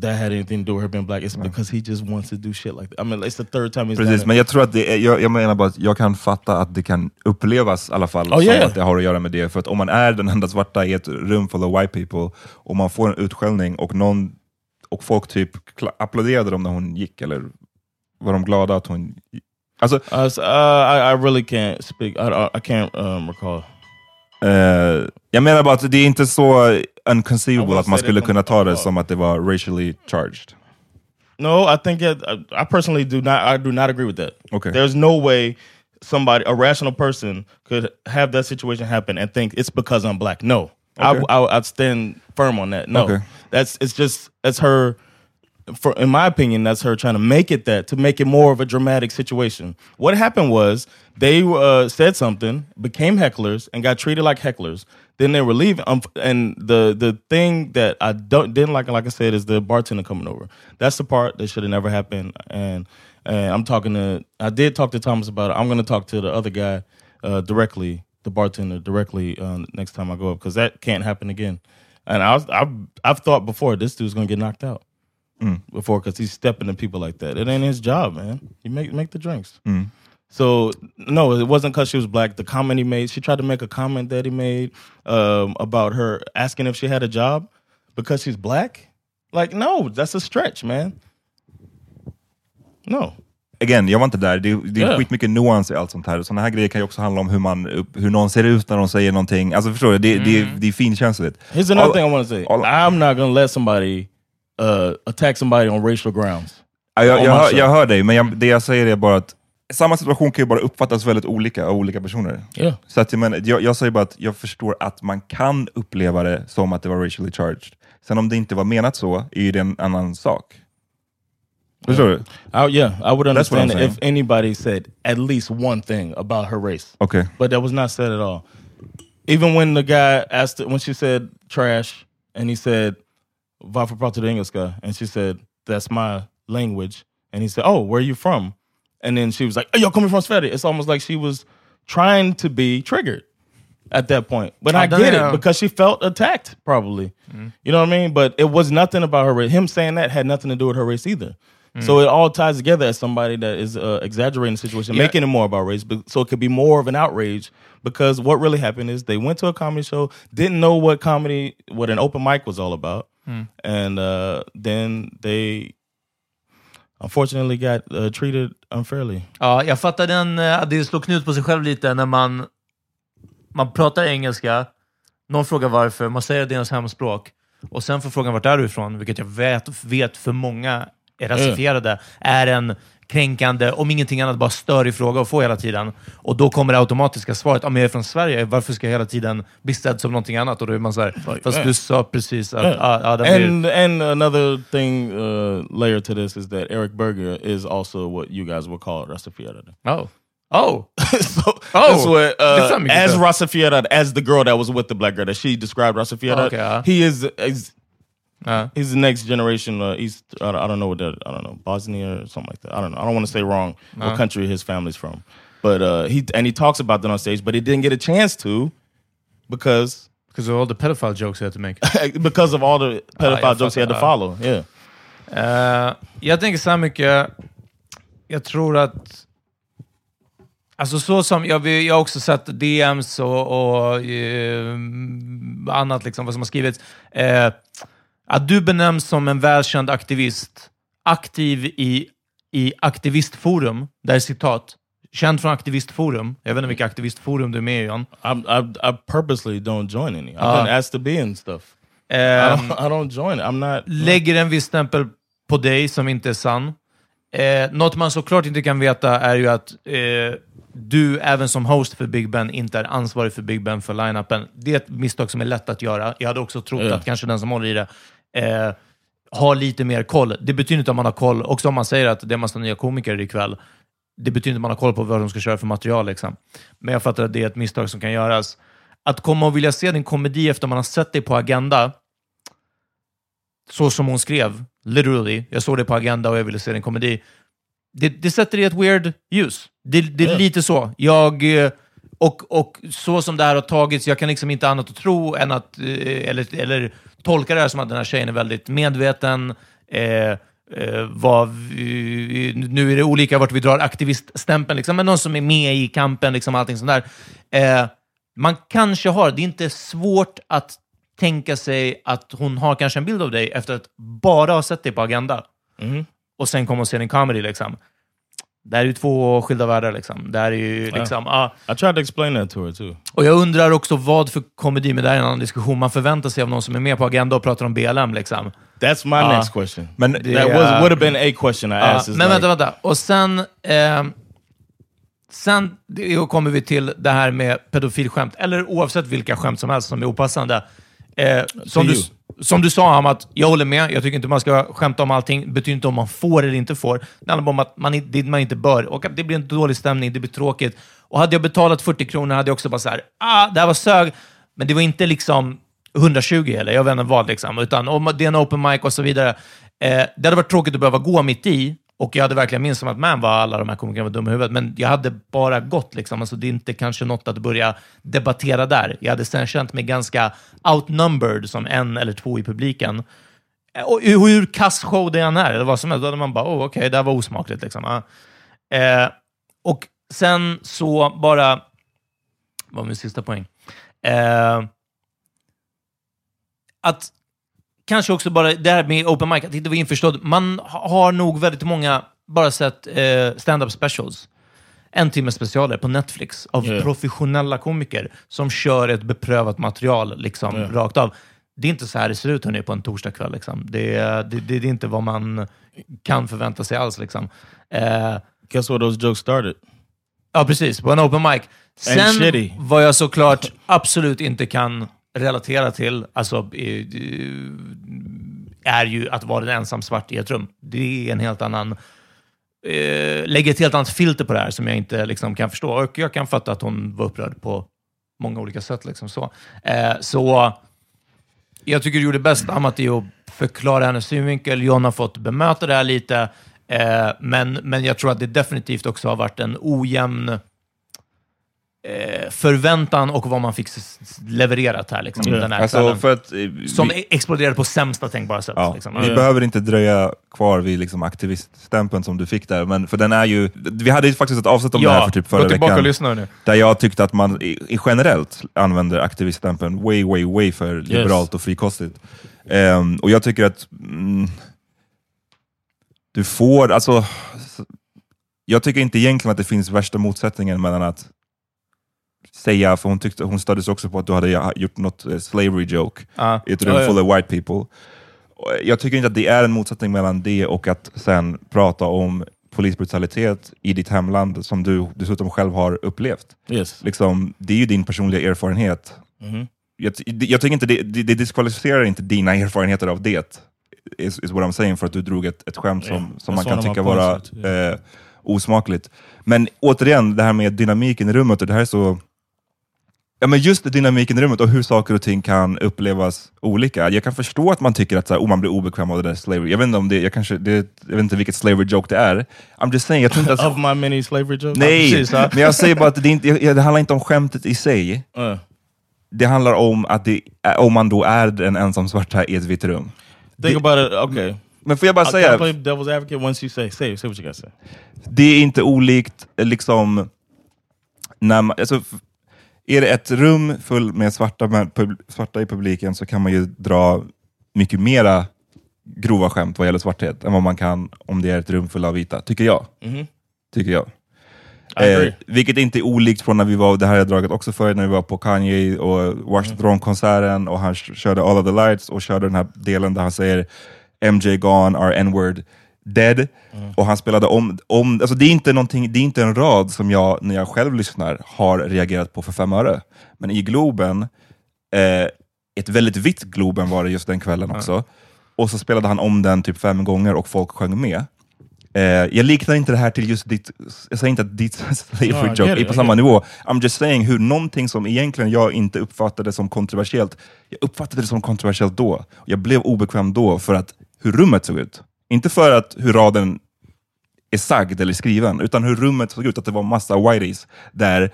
Speaker 4: That had anything to do with her being black. It's because he just wants to do shit like that. I mean, it's the third time he's done
Speaker 3: Precis,
Speaker 4: it.
Speaker 3: men jag tror att det är, jag, jag menar bara att jag kan fatta att det kan upplevas i alla fall
Speaker 4: Oh,
Speaker 3: som
Speaker 4: yeah.
Speaker 3: att det har att göra med det. För att om man är den enda svarta i ett rum full of white people och man får en utskällning och, någon, och folk typ applåderade dem när hon gick, eller var de glada att hon... Alltså,
Speaker 4: Uh, so, uh, I, I really can't speak. I, I, I can't um, recall.
Speaker 3: Eh, jag menar bara att det är inte så unconceivable
Speaker 4: I
Speaker 3: att man skulle
Speaker 4: that
Speaker 3: kunna ta det som att det var racially charged.
Speaker 4: No, I think it, I, I personally do not. I do not agree with that.
Speaker 3: Okay.
Speaker 4: There's no way somebody, a rational person, could have that situation happen and think it's because I'm black. No,
Speaker 3: Okay.
Speaker 4: I, I, I'd stand firm on that. No,
Speaker 3: Okay.
Speaker 4: that's it's just that's her. For in my opinion, that's her trying to make it that to make it more of a dramatic situation. What happened was they uh, said something, became hecklers, and got treated like hecklers. Then they were leaving, um, and the the thing that I don't didn't like, like I said, is the bartender coming over. That's the part that should have never happened. And and I'm talking to, I did talk to Thomas about it. I'm going to talk to the other guy uh, directly, the bartender directly uh, next time I go up because that can't happen again. And I was, I've I've thought before this dude's going to get knocked out Mm. before because he's stepping to people like that. It ain't his job, man. He make make the drinks. Mm. So no, it wasn't because she was black. The comment he made, she tried to make a comment that he made um, about her asking if she had a job because she's black. Like, no, that's a stretch, man. No.
Speaker 3: again, jag var inte där. Det, det är
Speaker 4: Ja.
Speaker 3: skitmycket nuans i allt sånt här. Sådana här grejer kan ju också handla om hur, man, hur någon ser ut när de säger någonting. Alltså förstår du? Det, det, mm. det är finkänsligt.
Speaker 4: Here's another
Speaker 3: All-
Speaker 4: thing I want to say.
Speaker 3: all-
Speaker 4: I'm not gonna let somebody uh, attack somebody on racial grounds.
Speaker 3: Ja, jag, jag, hör, jag hör dig, men jag, det jag säger är bara att samma situation kan ju bara uppfattas väldigt olika av olika personer.
Speaker 4: Yeah.
Speaker 3: Så att, menar, jag, jag säger bara att jag förstår att man kan uppleva det som att det var racially charged. Sen om det inte var menat så, är det en annan sak. Förstår du?
Speaker 4: I, yeah, I would understand if anybody said at least one thing about her race.
Speaker 3: Okej.
Speaker 4: but that was not said at all. Even when the guy asked when she said trash, and he said "Varför pratar du engelska?" and she said "That's my language," and he said "Oh, where are you from?" and then she was like, "Oh, you're coming from Sverige." It's almost like she was trying to be triggered at that point. But I
Speaker 5: don't
Speaker 4: get it because she felt attacked, probably. You know what I mean? But it was nothing about her race. Him saying that had nothing to do with her race either. So it all ties together as somebody that is uh, exaggerating the situation,
Speaker 5: Yeah.
Speaker 4: making it more about race, but, so it could be more of an outrage. Because what really happened is they went to a comedy show, didn't know what comedy, what an open mic was all about, and uh, then they unfortunately got uh, treated unfairly.
Speaker 5: Ja, jag fattar den, att det slår knut på sig själv lite när man, man pratar engelska, någon frågar varför, man säger ens hemspråk, och sen får frågan vart är du ifrån, vilket jag vet, vet för många är rasifierade, är en kränkande, om ingenting annat, bara störig fråga att få hela tiden. Och då kommer det automatiska svaret, om jag är från Sverige, varför ska jag hela tiden bli sedd som någonting annat? Och då är man såhär, fast du sa precis att...
Speaker 4: Yeah.
Speaker 5: Den blir-
Speaker 4: and and another thing uh, layer to this is that Eric Berger is also what you guys would call Rastafari.
Speaker 5: Oh. Oh!
Speaker 4: so
Speaker 5: Oh,
Speaker 4: what uh, as
Speaker 5: inte.
Speaker 4: Rastafari, as the girl that was with the black girl that she described Rastafari.
Speaker 5: Oh, okay, uh.
Speaker 4: He is is
Speaker 5: Ja.
Speaker 4: he's the next generation uh, East. I don't, know what that. I don't know Bosnia or something like that. I don't know. I don't want to say wrong what country his family's from, but uh, he and he talks about that on stage, but he didn't get a chance to because
Speaker 5: Because of all the pedophile jokes he had to make.
Speaker 4: because of all the pedophile
Speaker 5: jag
Speaker 4: jokes he had to follow. Yeah.
Speaker 5: Eh, jag tänker så här mycket. Jag tror att... Alltså så som, jag, jag har också sett DMs och, och eh, annat liksom, vad som har skrivits. Eh, att du benämns som en välkänd aktivist, aktiv i, i aktivistforum, där är citat, känd från aktivistforum. Jag vet inte vilka aktivistforum du är med i, John.
Speaker 4: I, I, I purposely don't join any. I've
Speaker 5: Ah.
Speaker 4: been asked to be in stuff. I,
Speaker 5: Ehm,
Speaker 4: don't, I don't join it. I'm not.
Speaker 5: lägger en viss stämpel på dig som inte är sann. Eh, något man såklart inte kan veta är ju att eh, du, även som host för Big Ben, inte är ansvarig för Big Ben för line-upen. Det är ett misstag som är lätt att göra. Jag hade också trott
Speaker 4: Ja.
Speaker 5: att kanske den som håller i det eh, har lite mer koll. Det betyder inte att man har koll, också om man säger att det är massa nya komiker ikväll, det betyder inte att man har koll på vad de ska köra för material. Liksom. Men jag fattar att det är ett misstag som kan göras. Att komma och vilja se din komedi efter man har sett dig på Agenda, så som hon skrev, literally, jag såg det på Agenda och jag ville se din komedi. Det, det sätter i ett weird ljus. Det, det är
Speaker 4: Ja.
Speaker 5: lite så. Jag, eh, och, och så som det här har tagits, jag kan liksom inte annat att tro än att, eh, eller, eller tolka det här som att den här tjejen är väldigt medveten, eh, eh, vi, nu är det olika vart vi drar aktiviststämpeln, liksom, men någon som är med i kampen, liksom, allting sånt där. Eh, man kanske har, det är inte svårt att tänka sig att hon har kanske en bild av dig efter att bara ha sett dig på Agenda.
Speaker 4: Mhm.
Speaker 5: Och sen kommer och ser din comedy. Liksom. Det här är ju två skilda världar. Liksom. Det här är ju liksom, ah.
Speaker 4: I tried to explain that to her too.
Speaker 5: Och jag undrar också vad för komedi, men det här är en annan diskussion, man förväntar sig av någon som är med på Agenda och pratar om BLM. Liksom.
Speaker 4: That's my
Speaker 5: Ah.
Speaker 4: next question.
Speaker 3: Men
Speaker 4: that
Speaker 5: Yeah.
Speaker 4: was would have been a question I
Speaker 5: Ja,
Speaker 4: asked.
Speaker 5: men
Speaker 4: like,
Speaker 5: vänta, vänta. Och sen, eh, sen kommer vi till det här med pedofilskämt, eller oavsett vilka skämt som helst som är opassande. Eh, som, du,
Speaker 4: you
Speaker 5: som du sa, om jag håller med. Jag tycker inte man ska skämta om allting. Det betyder inte om man får eller inte får. Det handlar bara om att man, det man inte bör. Och att det blir en dålig stämning, det blir tråkigt. Och hade jag betalat 40 kronor hade jag också bara så här, ah, det här var sög. Men det var inte liksom 120 eller jag vet inte vad, liksom. utan om det är en open mic och så vidare. Eh, det hade varit tråkigt att behöva gå mitt i, och jag hade verkligen minst som att man var alla de här komikerna var dumma i huvudet, men jag hade bara gått. Liksom. Alltså, det är inte kanske något att börja debattera där. Jag hade sen känt mig ganska outnumbered som en eller två i publiken. Eh, och hur, kass show det än är, eller vad som helst, då hade man bara, oh, okej, det här var osmakligt. Liksom. Eh, och sen så bara, vad var min sista poäng? Eh, att kanske också bara det här med open mic, att inte vara införstådd. Man ha- har nog väldigt många bara sett eh, stand-up specials. En timme specialer på Netflix av
Speaker 4: Yeah.
Speaker 5: professionella komiker som kör ett beprövat material liksom,
Speaker 4: Yeah.
Speaker 5: rakt av. Det är inte så här det ser ut hörni, på en torsdagkväll. Liksom. Det, är- det, det, det är inte vad man kan förvänta sig alls. Liksom. Eh,
Speaker 4: Guess where those jokes started?
Speaker 5: Ja, precis. På en open mic. Sen vad jag såklart absolut inte kan relatera till, alltså, eh, är ju att vara en ensam svart i ett rum. Det är en helt annan... Eh, lägger ett helt annat filter på det här som jag inte liksom, kan förstå. Och jag kan fatta att hon var upprörd på många olika sätt. Liksom, så. Eh, så jag tycker du gjorde bäst, Amat, i att förklara hennes synvinkel. John har fått bemöta det här lite. Eh, men, men jag tror att det definitivt också har varit en ojämn eh, förväntan och vad man fick levererat här, liksom, den här
Speaker 3: Alltså,
Speaker 5: kvällen.
Speaker 3: för att, eh,
Speaker 5: Som
Speaker 3: vi,
Speaker 5: e- exploderade på sämsta tänkbara sätt.
Speaker 3: ja,
Speaker 5: liksom.
Speaker 3: vi behöver inte dröja kvar vid liksom aktiviststämpeln som du fick där, men för den är ju... Vi hade ju faktiskt ett avsnitt om det här för typ förra
Speaker 5: gå tillbaka
Speaker 3: veckan.
Speaker 5: och lyssna nu.
Speaker 3: Där jag tyckte att man i, i generellt använder aktiviststämpeln way, way, way för liberalt och frikostigt. Ehm, och jag tycker att mm, du får, alltså, jag tycker inte egentligen att det finns värsta motsättningen mellan att säga, för hon, tyckte, hon stöddes också på att du hade gjort något eh, slavery joke
Speaker 5: Ja.
Speaker 3: i ett rum
Speaker 4: ja.
Speaker 3: full of white people. Och Jag tycker inte att det är en motsättning mellan det och att sen prata om polisbrutalitet i ditt hemland som du dessutom själv har upplevt.
Speaker 4: Yes.
Speaker 3: Liksom, det är ju din personliga erfarenhet.
Speaker 4: Mhm.
Speaker 3: Jag, jag tycker inte det, det, det diskvalificerar inte dina erfarenheter av det, is, is what I'm saying, för att du drog ett, ett skämt som,
Speaker 4: Yeah,
Speaker 3: som man kan tycka vara
Speaker 4: yeah.
Speaker 3: eh, osmakligt. Men återigen, det här med dynamiken i rummet, och det här är så... Ja, men just dynamiken i rummet och hur saker och ting kan upplevas olika. Jag kan förstå att man tycker att så här, oh, man blir obekväm av det där slavery. Jag vet inte, om det, jag kanske, det, jag vet inte vilket slavery joke det är. I'm just saying, jag tror inte att...
Speaker 4: Of my many slavery jokes?
Speaker 3: Nej,
Speaker 4: precis, ja.
Speaker 3: men jag säger bara att det, inte, det handlar inte om skämtet i sig.
Speaker 4: Uh,
Speaker 3: Det handlar om att det, om man då är en ensam svarta i ett vitt rum.
Speaker 4: think about it. Okay.
Speaker 3: Men får jag bara säga,
Speaker 4: play devil's advocate once you say, say, say what you got to say.
Speaker 3: det är inte olikt eh, liksom, när man, alltså, är det ett rum fullt med svarta, med pub, svarta i publiken så kan man ju dra mycket mera grova skämt vad gäller svarthet än vad man kan om det är ett rum fullt av vita, tycker jag.
Speaker 4: Mhm.
Speaker 3: Tycker jag. Eh, vilket inte är olikt från när vi var, det här har jag dragit också för när vi var på Kanye och Washington Throne-konserten och han körde All of the Lights och körde den här delen där han säger MJ gone, our n-word dead. Och han spelade om, om alltså det är, inte det är inte en rad som jag, när jag själv lyssnar, har reagerat på för fem öre. Men i Globen, eh, ett väldigt vitt Globen var det just den kvällen också. Och så spelade han om den typ fem gånger och folk sjöng med. Eh, jag liknar inte det här till just ditt, jag säger inte att ditt slavery joke
Speaker 4: it,
Speaker 3: är på samma nivå. I'm just saying hur någonting som egentligen jag inte uppfattade som kontroversiellt, jag uppfattade det som kontroversiellt då. Jag blev obekväm då för att hur rummet såg ut. Inte för att hur raden är sagd eller skriven, utan hur rummet såg ut. Att det var massa whiteys där,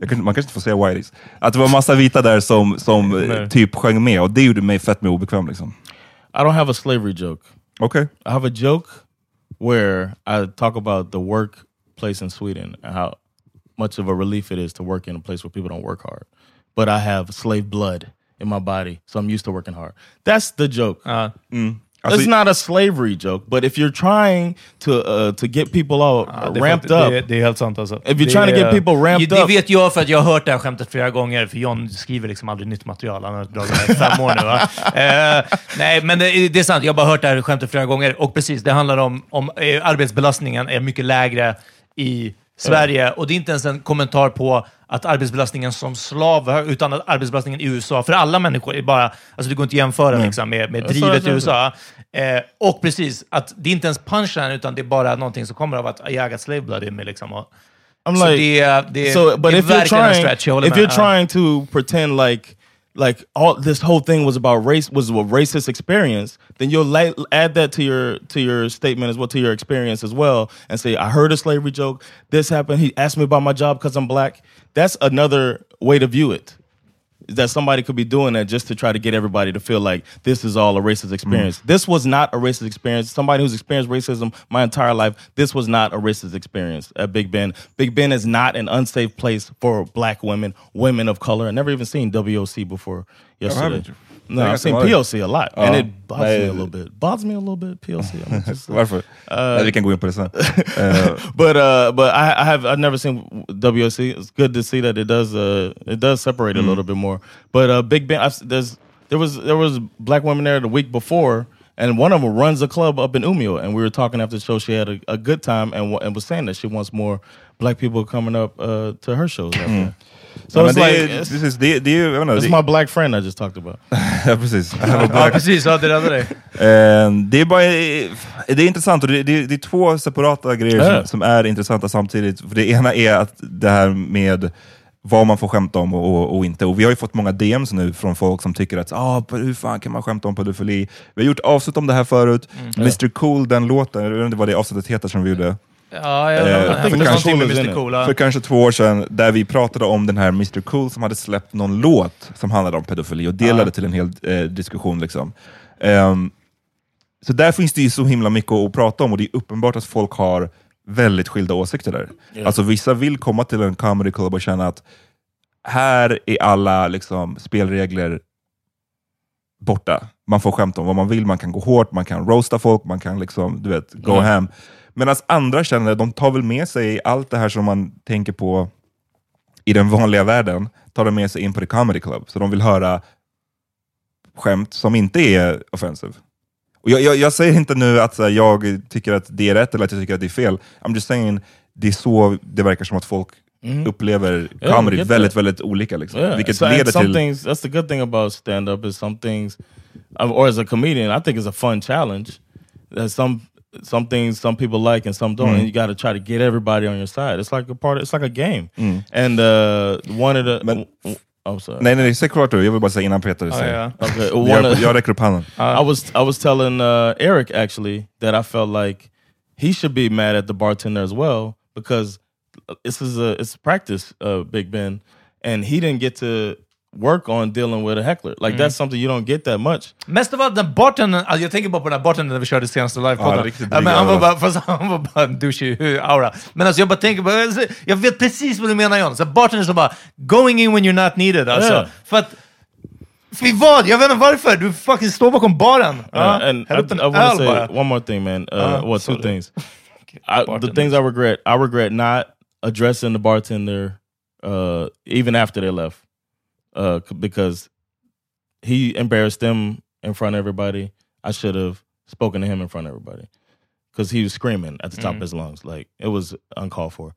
Speaker 3: kan, man kanske inte får säga whiteys, att det var massa vita där som, som eh, typ sjöng med och det gjorde mig fett med obekväm. Liksom.
Speaker 4: I don't have a slavery joke.
Speaker 3: Okej.
Speaker 4: I have a joke where I talk about the workplace in Sweden and how much of a relief it is to work in a place where people don't work hard. But I have slave blood in my body, so I'm used to working hard. That's the joke.
Speaker 3: Alltså,
Speaker 4: it's not a slavery joke, but if you're trying to uh, to get people all
Speaker 5: det, är
Speaker 4: ramped
Speaker 5: faktiskt-
Speaker 4: up,
Speaker 5: Det, det är helt sant alltså.
Speaker 4: if you're trying to get people ramped
Speaker 5: det
Speaker 4: up,
Speaker 5: vet jag för att jag har hört det här skämtet flera gånger, för John skriver liksom aldrig nytt material. Han har dragit det här i fem år nu. Va? Eh, nej, men det, det är sant. Jag har bara hört det här skämtet flera gånger. Och precis, det handlar om, om eh, arbetsbelastningen är mycket lägre i Sverige. Och det är inte ens en kommentar på att arbetsbelastningen som slav, utan att arbetsbelastningen i USA för alla människor är bara... Alltså det går inte att jämföra liksom, med, med drivet i. USA. Eh, och precis, att det är inte ens punchline, utan det är bara någonting som kommer av att jag got slave blood in mig. Liksom. Och,
Speaker 4: I'm
Speaker 5: så
Speaker 4: like,
Speaker 5: det, det,
Speaker 4: so, but
Speaker 5: det är
Speaker 4: if you're
Speaker 5: verkligen en
Speaker 4: trying,
Speaker 5: stretch. Jag håller
Speaker 4: if
Speaker 5: med.
Speaker 4: you're trying to pretend like like all this whole thing was about race was a racist experience, then you'll la- add that to your to your statement as well to your experience as well, and say I heard a slavery joke. This happened. He asked me about my job because I'm black. That's another way to view it. Is that somebody could be doing that just to try to get everybody to feel like this is all a racist experience. This was not a racist experience. Somebody who's experienced racism my entire life, this was not a racist experience at Big Ben. Big Ben is not an unsafe place for black women, women of color. I never even seen WOC before yesterday. No, I've seen PLC a lot, and it bothers me a little bit. Bothers me a little bit. PLC. I'm just,
Speaker 3: Varför? Nej, vi kan gå in på det sen.
Speaker 4: But uh, but I, I have I've never seen WSC. It's good to see that it does uh it does separate a little bit more. But uh, Big Ben, I've, there's there was there was black women there the week before, and one of them runs a club up in Umeå, and we were talking after the show. She had a, a good time and and was saying that she wants more black people coming up uh, to her shows. like
Speaker 3: det, är- det, är jag vet inte,
Speaker 4: it's my black friend I just talked about.
Speaker 3: ja, precis.
Speaker 5: Ja, precis. Ja, det räddade dig.
Speaker 3: Eh, det är bara, det är intressant och det, det, det är två separata grejer som, som är intressanta samtidigt. För det ena är att det här med vad man får skämta om och, och, och inte. Och vi har ju fått många DMs nu från folk som tycker att ah, hur fan kan man skämta om pedofili? Vi har gjort avsnitt om det här förut. Mr Cool, den låten, jag vet inte vad det avsnittet heter som vi gjorde.
Speaker 5: Ja, jag
Speaker 3: Eh, för kanske-
Speaker 5: Mr. Cool. ja.
Speaker 3: För kanske två år sedan, där vi pratade om den här Mr Cool som hade släppt någon låt som handlade om pedofili och delade till en hel eh, diskussion. Liksom. Ehm, så där finns det ju så himla mycket att prata om och det är uppenbart att folk har väldigt skilda åsikter där. Alltså vissa vill komma till en comedy club och känna att här är alla liksom, spelregler borta. Man får skämta om vad man vill, man kan gå hårt, man kan roasta folk, man kan liksom, du vet, go ham. Medan andra känner, de tar väl med sig allt det här som man tänker på i den vanliga världen, tar de med sig in på the comedy club. Så de vill höra skämt som inte är offensive. Och jag, jag, jag säger inte nu att här, jag tycker att det är rätt eller att jag tycker att det är fel. I'm just saying, det är så det verkar som att folk upplever
Speaker 4: Ja,
Speaker 3: comedy
Speaker 4: get
Speaker 3: väldigt, väldigt olika. Liksom.
Speaker 4: Yeah.
Speaker 3: Vilket
Speaker 4: so,
Speaker 3: leder till...
Speaker 4: things. That's the good thing about stand up is some things, or as a comedian, I think it's a fun challenge. That some some things some people like and some don't, and you got to try to get everybody on your side. It's like a part. Of, it's like a game. And uh, one of the.
Speaker 3: Men-
Speaker 4: I'm sorry.
Speaker 3: Nej, nej, säg klart du. Jag vill bara säga innan Peter säger.
Speaker 5: ja.
Speaker 4: Okay, one
Speaker 3: Jag,
Speaker 4: of,
Speaker 3: jag räcker upp handen.
Speaker 4: I was I was telling uh, Eric actually that I felt like he should be mad at the bartender as well because this is a it's practice, uh, Big Ben, and he didn't get to work on dealing with a heckler. Like that's something you don't get that much.
Speaker 5: Mest av allt den bartendern, alltså jag tänker bara på den här bartendern när vi körde senaste livepodden.
Speaker 3: Ja, riktigt
Speaker 5: men
Speaker 3: dryg
Speaker 5: han, var
Speaker 3: aura.
Speaker 5: bara, fast han var bara en douchig aura. Men alltså jag bara tänker på, alltså, jag vet precis vad du menar John. Så bartender som bara, going in when you're not needed alltså.
Speaker 4: Ja.
Speaker 5: För att, för vad? Jag vet inte varför, du fucking står bakom baren. Ja,
Speaker 4: Uh, and I,
Speaker 5: häll upp en
Speaker 4: I want
Speaker 5: öl
Speaker 4: to say
Speaker 5: bara.
Speaker 4: one more thing, man. Uh,
Speaker 5: Uh,
Speaker 4: well, two
Speaker 5: sorry.
Speaker 4: things. I, the
Speaker 5: Bartenders.
Speaker 4: things I regret. I regret not addressing the bartender uh, even after they left, uh, because he embarrassed them in front of everybody. I should have spoken to him in front of everybody because he was screaming at the top of his lungs, like it was uncalled for.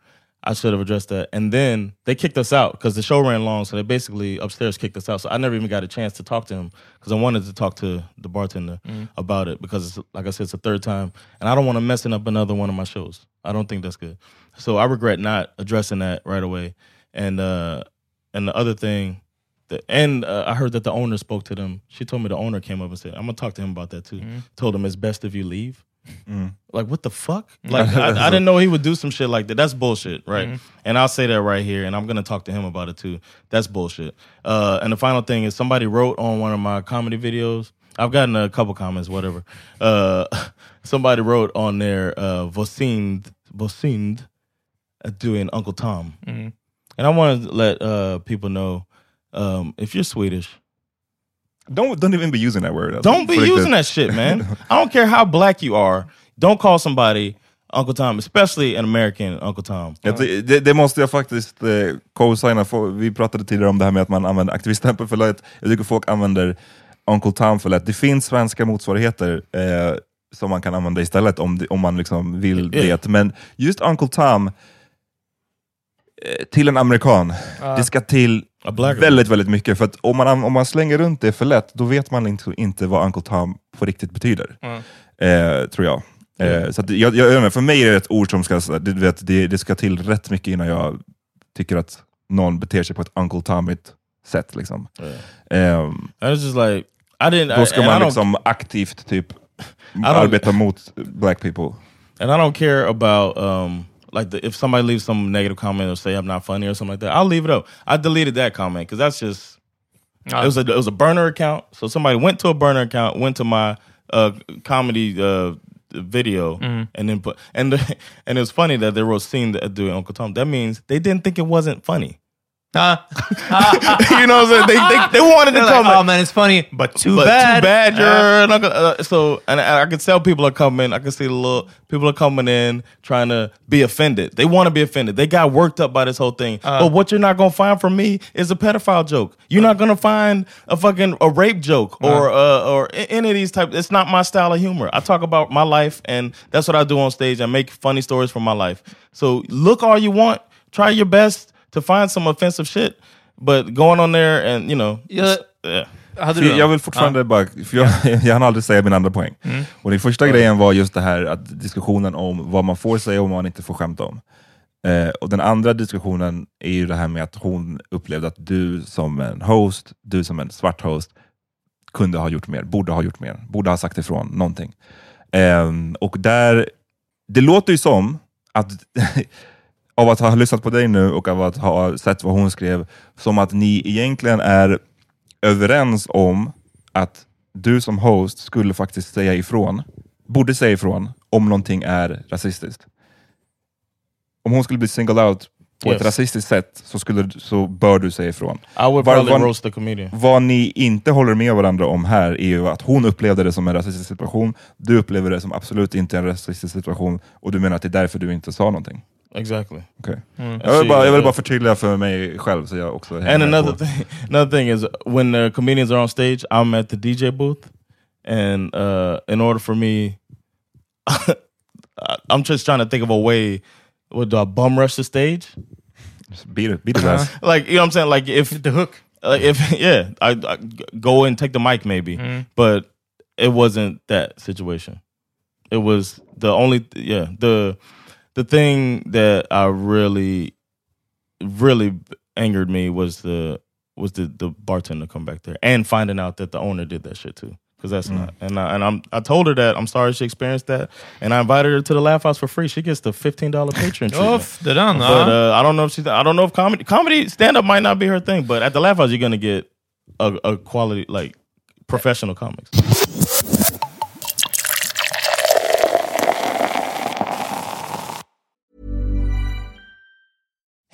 Speaker 4: I should have addressed that. And then they kicked us out because the show ran long, so they basically upstairs kicked us out. So I never even got a chance to talk to him because I wanted to talk to the bartender about it because, it's, like I said, it's the third time, and I don't want to messing up another one of my shows. I don't think that's good. So I regret not addressing that right away. And uh, and the other thing, the, and uh, I heard that the owner spoke to them. She told me the owner came up and said, "I'm gonna talk to him about that too." Told him it's best if you leave. Like what the fuck? Like I, I didn't know he would do some shit like that. That's bullshit, right? And I'll say that right here, and I'm gonna talk to him about it too. That's bullshit. Uh, and the final thing is somebody wrote on one of my comedy videos. I've gotten a couple comments, whatever. Uh, somebody wrote on there, uh, Vosind, Vosind, uh, doing Uncle Tom, and I want to let uh, people know um, if you're Swedish,
Speaker 3: Don't, don't even be using that word.
Speaker 4: don't be using that shit, man. I don't care how black you are. Don't call somebody Uncle Tom, especially an American Uncle Tom.
Speaker 3: Ty- det, det måste jag faktiskt eh, co-signa. Vi pratade tidigare om det här med att man använder aktiviststämpel för lätt. Jag tycker folk använder Uncle Tom för lätt. Det finns svenska motsvarigheter eh, som man kan använda istället om, om man liksom vill
Speaker 4: Ja.
Speaker 3: det. Men just Uncle Tom, till en amerikan, det ska till väldigt, väldigt mycket. För att om man, om man slänger runt det för lätt, då vet man inte, inte vad Uncle Tom på riktigt betyder. Eh, tror jag. Eh, så att jag, jag, för mig är det ett ord som ska, du vet, det, det ska till rätt mycket innan jag tycker att någon beter sig på ett Uncle Tomigt sätt. Liksom.
Speaker 4: I was just like, I didn't.
Speaker 3: då
Speaker 4: I,
Speaker 3: ska
Speaker 4: I
Speaker 3: man
Speaker 4: don't-
Speaker 3: liksom aktivt typ
Speaker 4: don't-
Speaker 3: arbeta mot black people.
Speaker 4: and I don't care about um like the, if somebody leaves some negative comment or say I'm not funny or something like that. I'll leave it up. I deleted that comment because that's just it was a it was a burner account. So somebody went to a burner account, went to my uh, comedy uh, video, and then put and and it was funny that they wrote "seen the, doing Uncle Tom." That means they didn't think it wasn't funny. you know what I'm saying? They, they, they wanted to
Speaker 5: They're
Speaker 4: come.
Speaker 5: oh man, it's funny, but too
Speaker 4: but
Speaker 5: bad.
Speaker 4: too bad you're not gonna, uh, so and I, I can tell people are coming. I can see the little people are coming in trying to be offended. They want to be offended. They got worked up by this whole thing. but what you're not gonna find from me is a pedophile joke. You're not gonna find a fucking a rape joke or uh, or any of these type. It's not my style of humor. I talk about my life and that's what I do on stage. I make funny stories from my life. So look all you want. Try your best to find some offensive shit. But going on there and you know,
Speaker 5: Ja.
Speaker 4: yeah.
Speaker 5: Hade du
Speaker 3: jag vill fortfarande bara, för jag, jag hann aldrig säga min andra poäng.
Speaker 5: Mm.
Speaker 3: Och den första grejen var just det här att diskussionen om vad man får säga och vad man inte får skämta om. Eh, och den andra diskussionen är ju det här med att hon upplevde att du som en host, du som en svart host, kunde ha gjort mer, borde ha gjort mer, borde ha sagt ifrån någonting. Ehm, och där, det låter ju som att av att ha lyssnat på dig nu och av att ha sett vad hon skrev, som att ni egentligen är överens om att du som host skulle faktiskt säga ifrån, borde säga ifrån, om någonting är rasistiskt. Om hon skulle bli singled out på
Speaker 4: Yes.
Speaker 3: ett rasistiskt sätt så, skulle, så bör du säga ifrån.
Speaker 4: I would
Speaker 3: Var- var-
Speaker 4: roast the comedian.
Speaker 3: Vad ni inte håller med varandra om här är ju att hon upplevde det som en rasistisk situation, du upplever det som absolut inte en rasistisk situation och du menar att det är därför du inte sa någonting.
Speaker 4: Exactly.
Speaker 3: Okay.
Speaker 4: I
Speaker 3: Jag, vill
Speaker 4: see,
Speaker 3: bara, jag vill
Speaker 4: uh,
Speaker 3: bara förtydliga för mig själv så jag också
Speaker 4: And another
Speaker 3: på-
Speaker 4: thing, another thing is when the comedians are on stage, I'm at the DJ booth, and uh, in order for me, I'm just trying to think of a way. Would do I bum rush the stage?
Speaker 3: Just beat it, beat his ass.
Speaker 4: Like you know what I'm saying? Like if
Speaker 5: The hook.
Speaker 4: like if yeah, I, I go and take the mic maybe, but it wasn't that situation. It was the only yeah the the thing that I really really angered me was the was the the bartender come back there and finding out that the owner did that shit too because that's not and I, and I'm I told her that I'm sorry she experienced that and I invited her to the Laugh House for free. She gets the fifteen dollar patron.
Speaker 5: Uff, det är.
Speaker 4: But uh, I don't know if she's. I don't know if comedy, comedy, stand up might not be her thing. But at the Laugh House, you're gonna get a, a quality, like professional comics.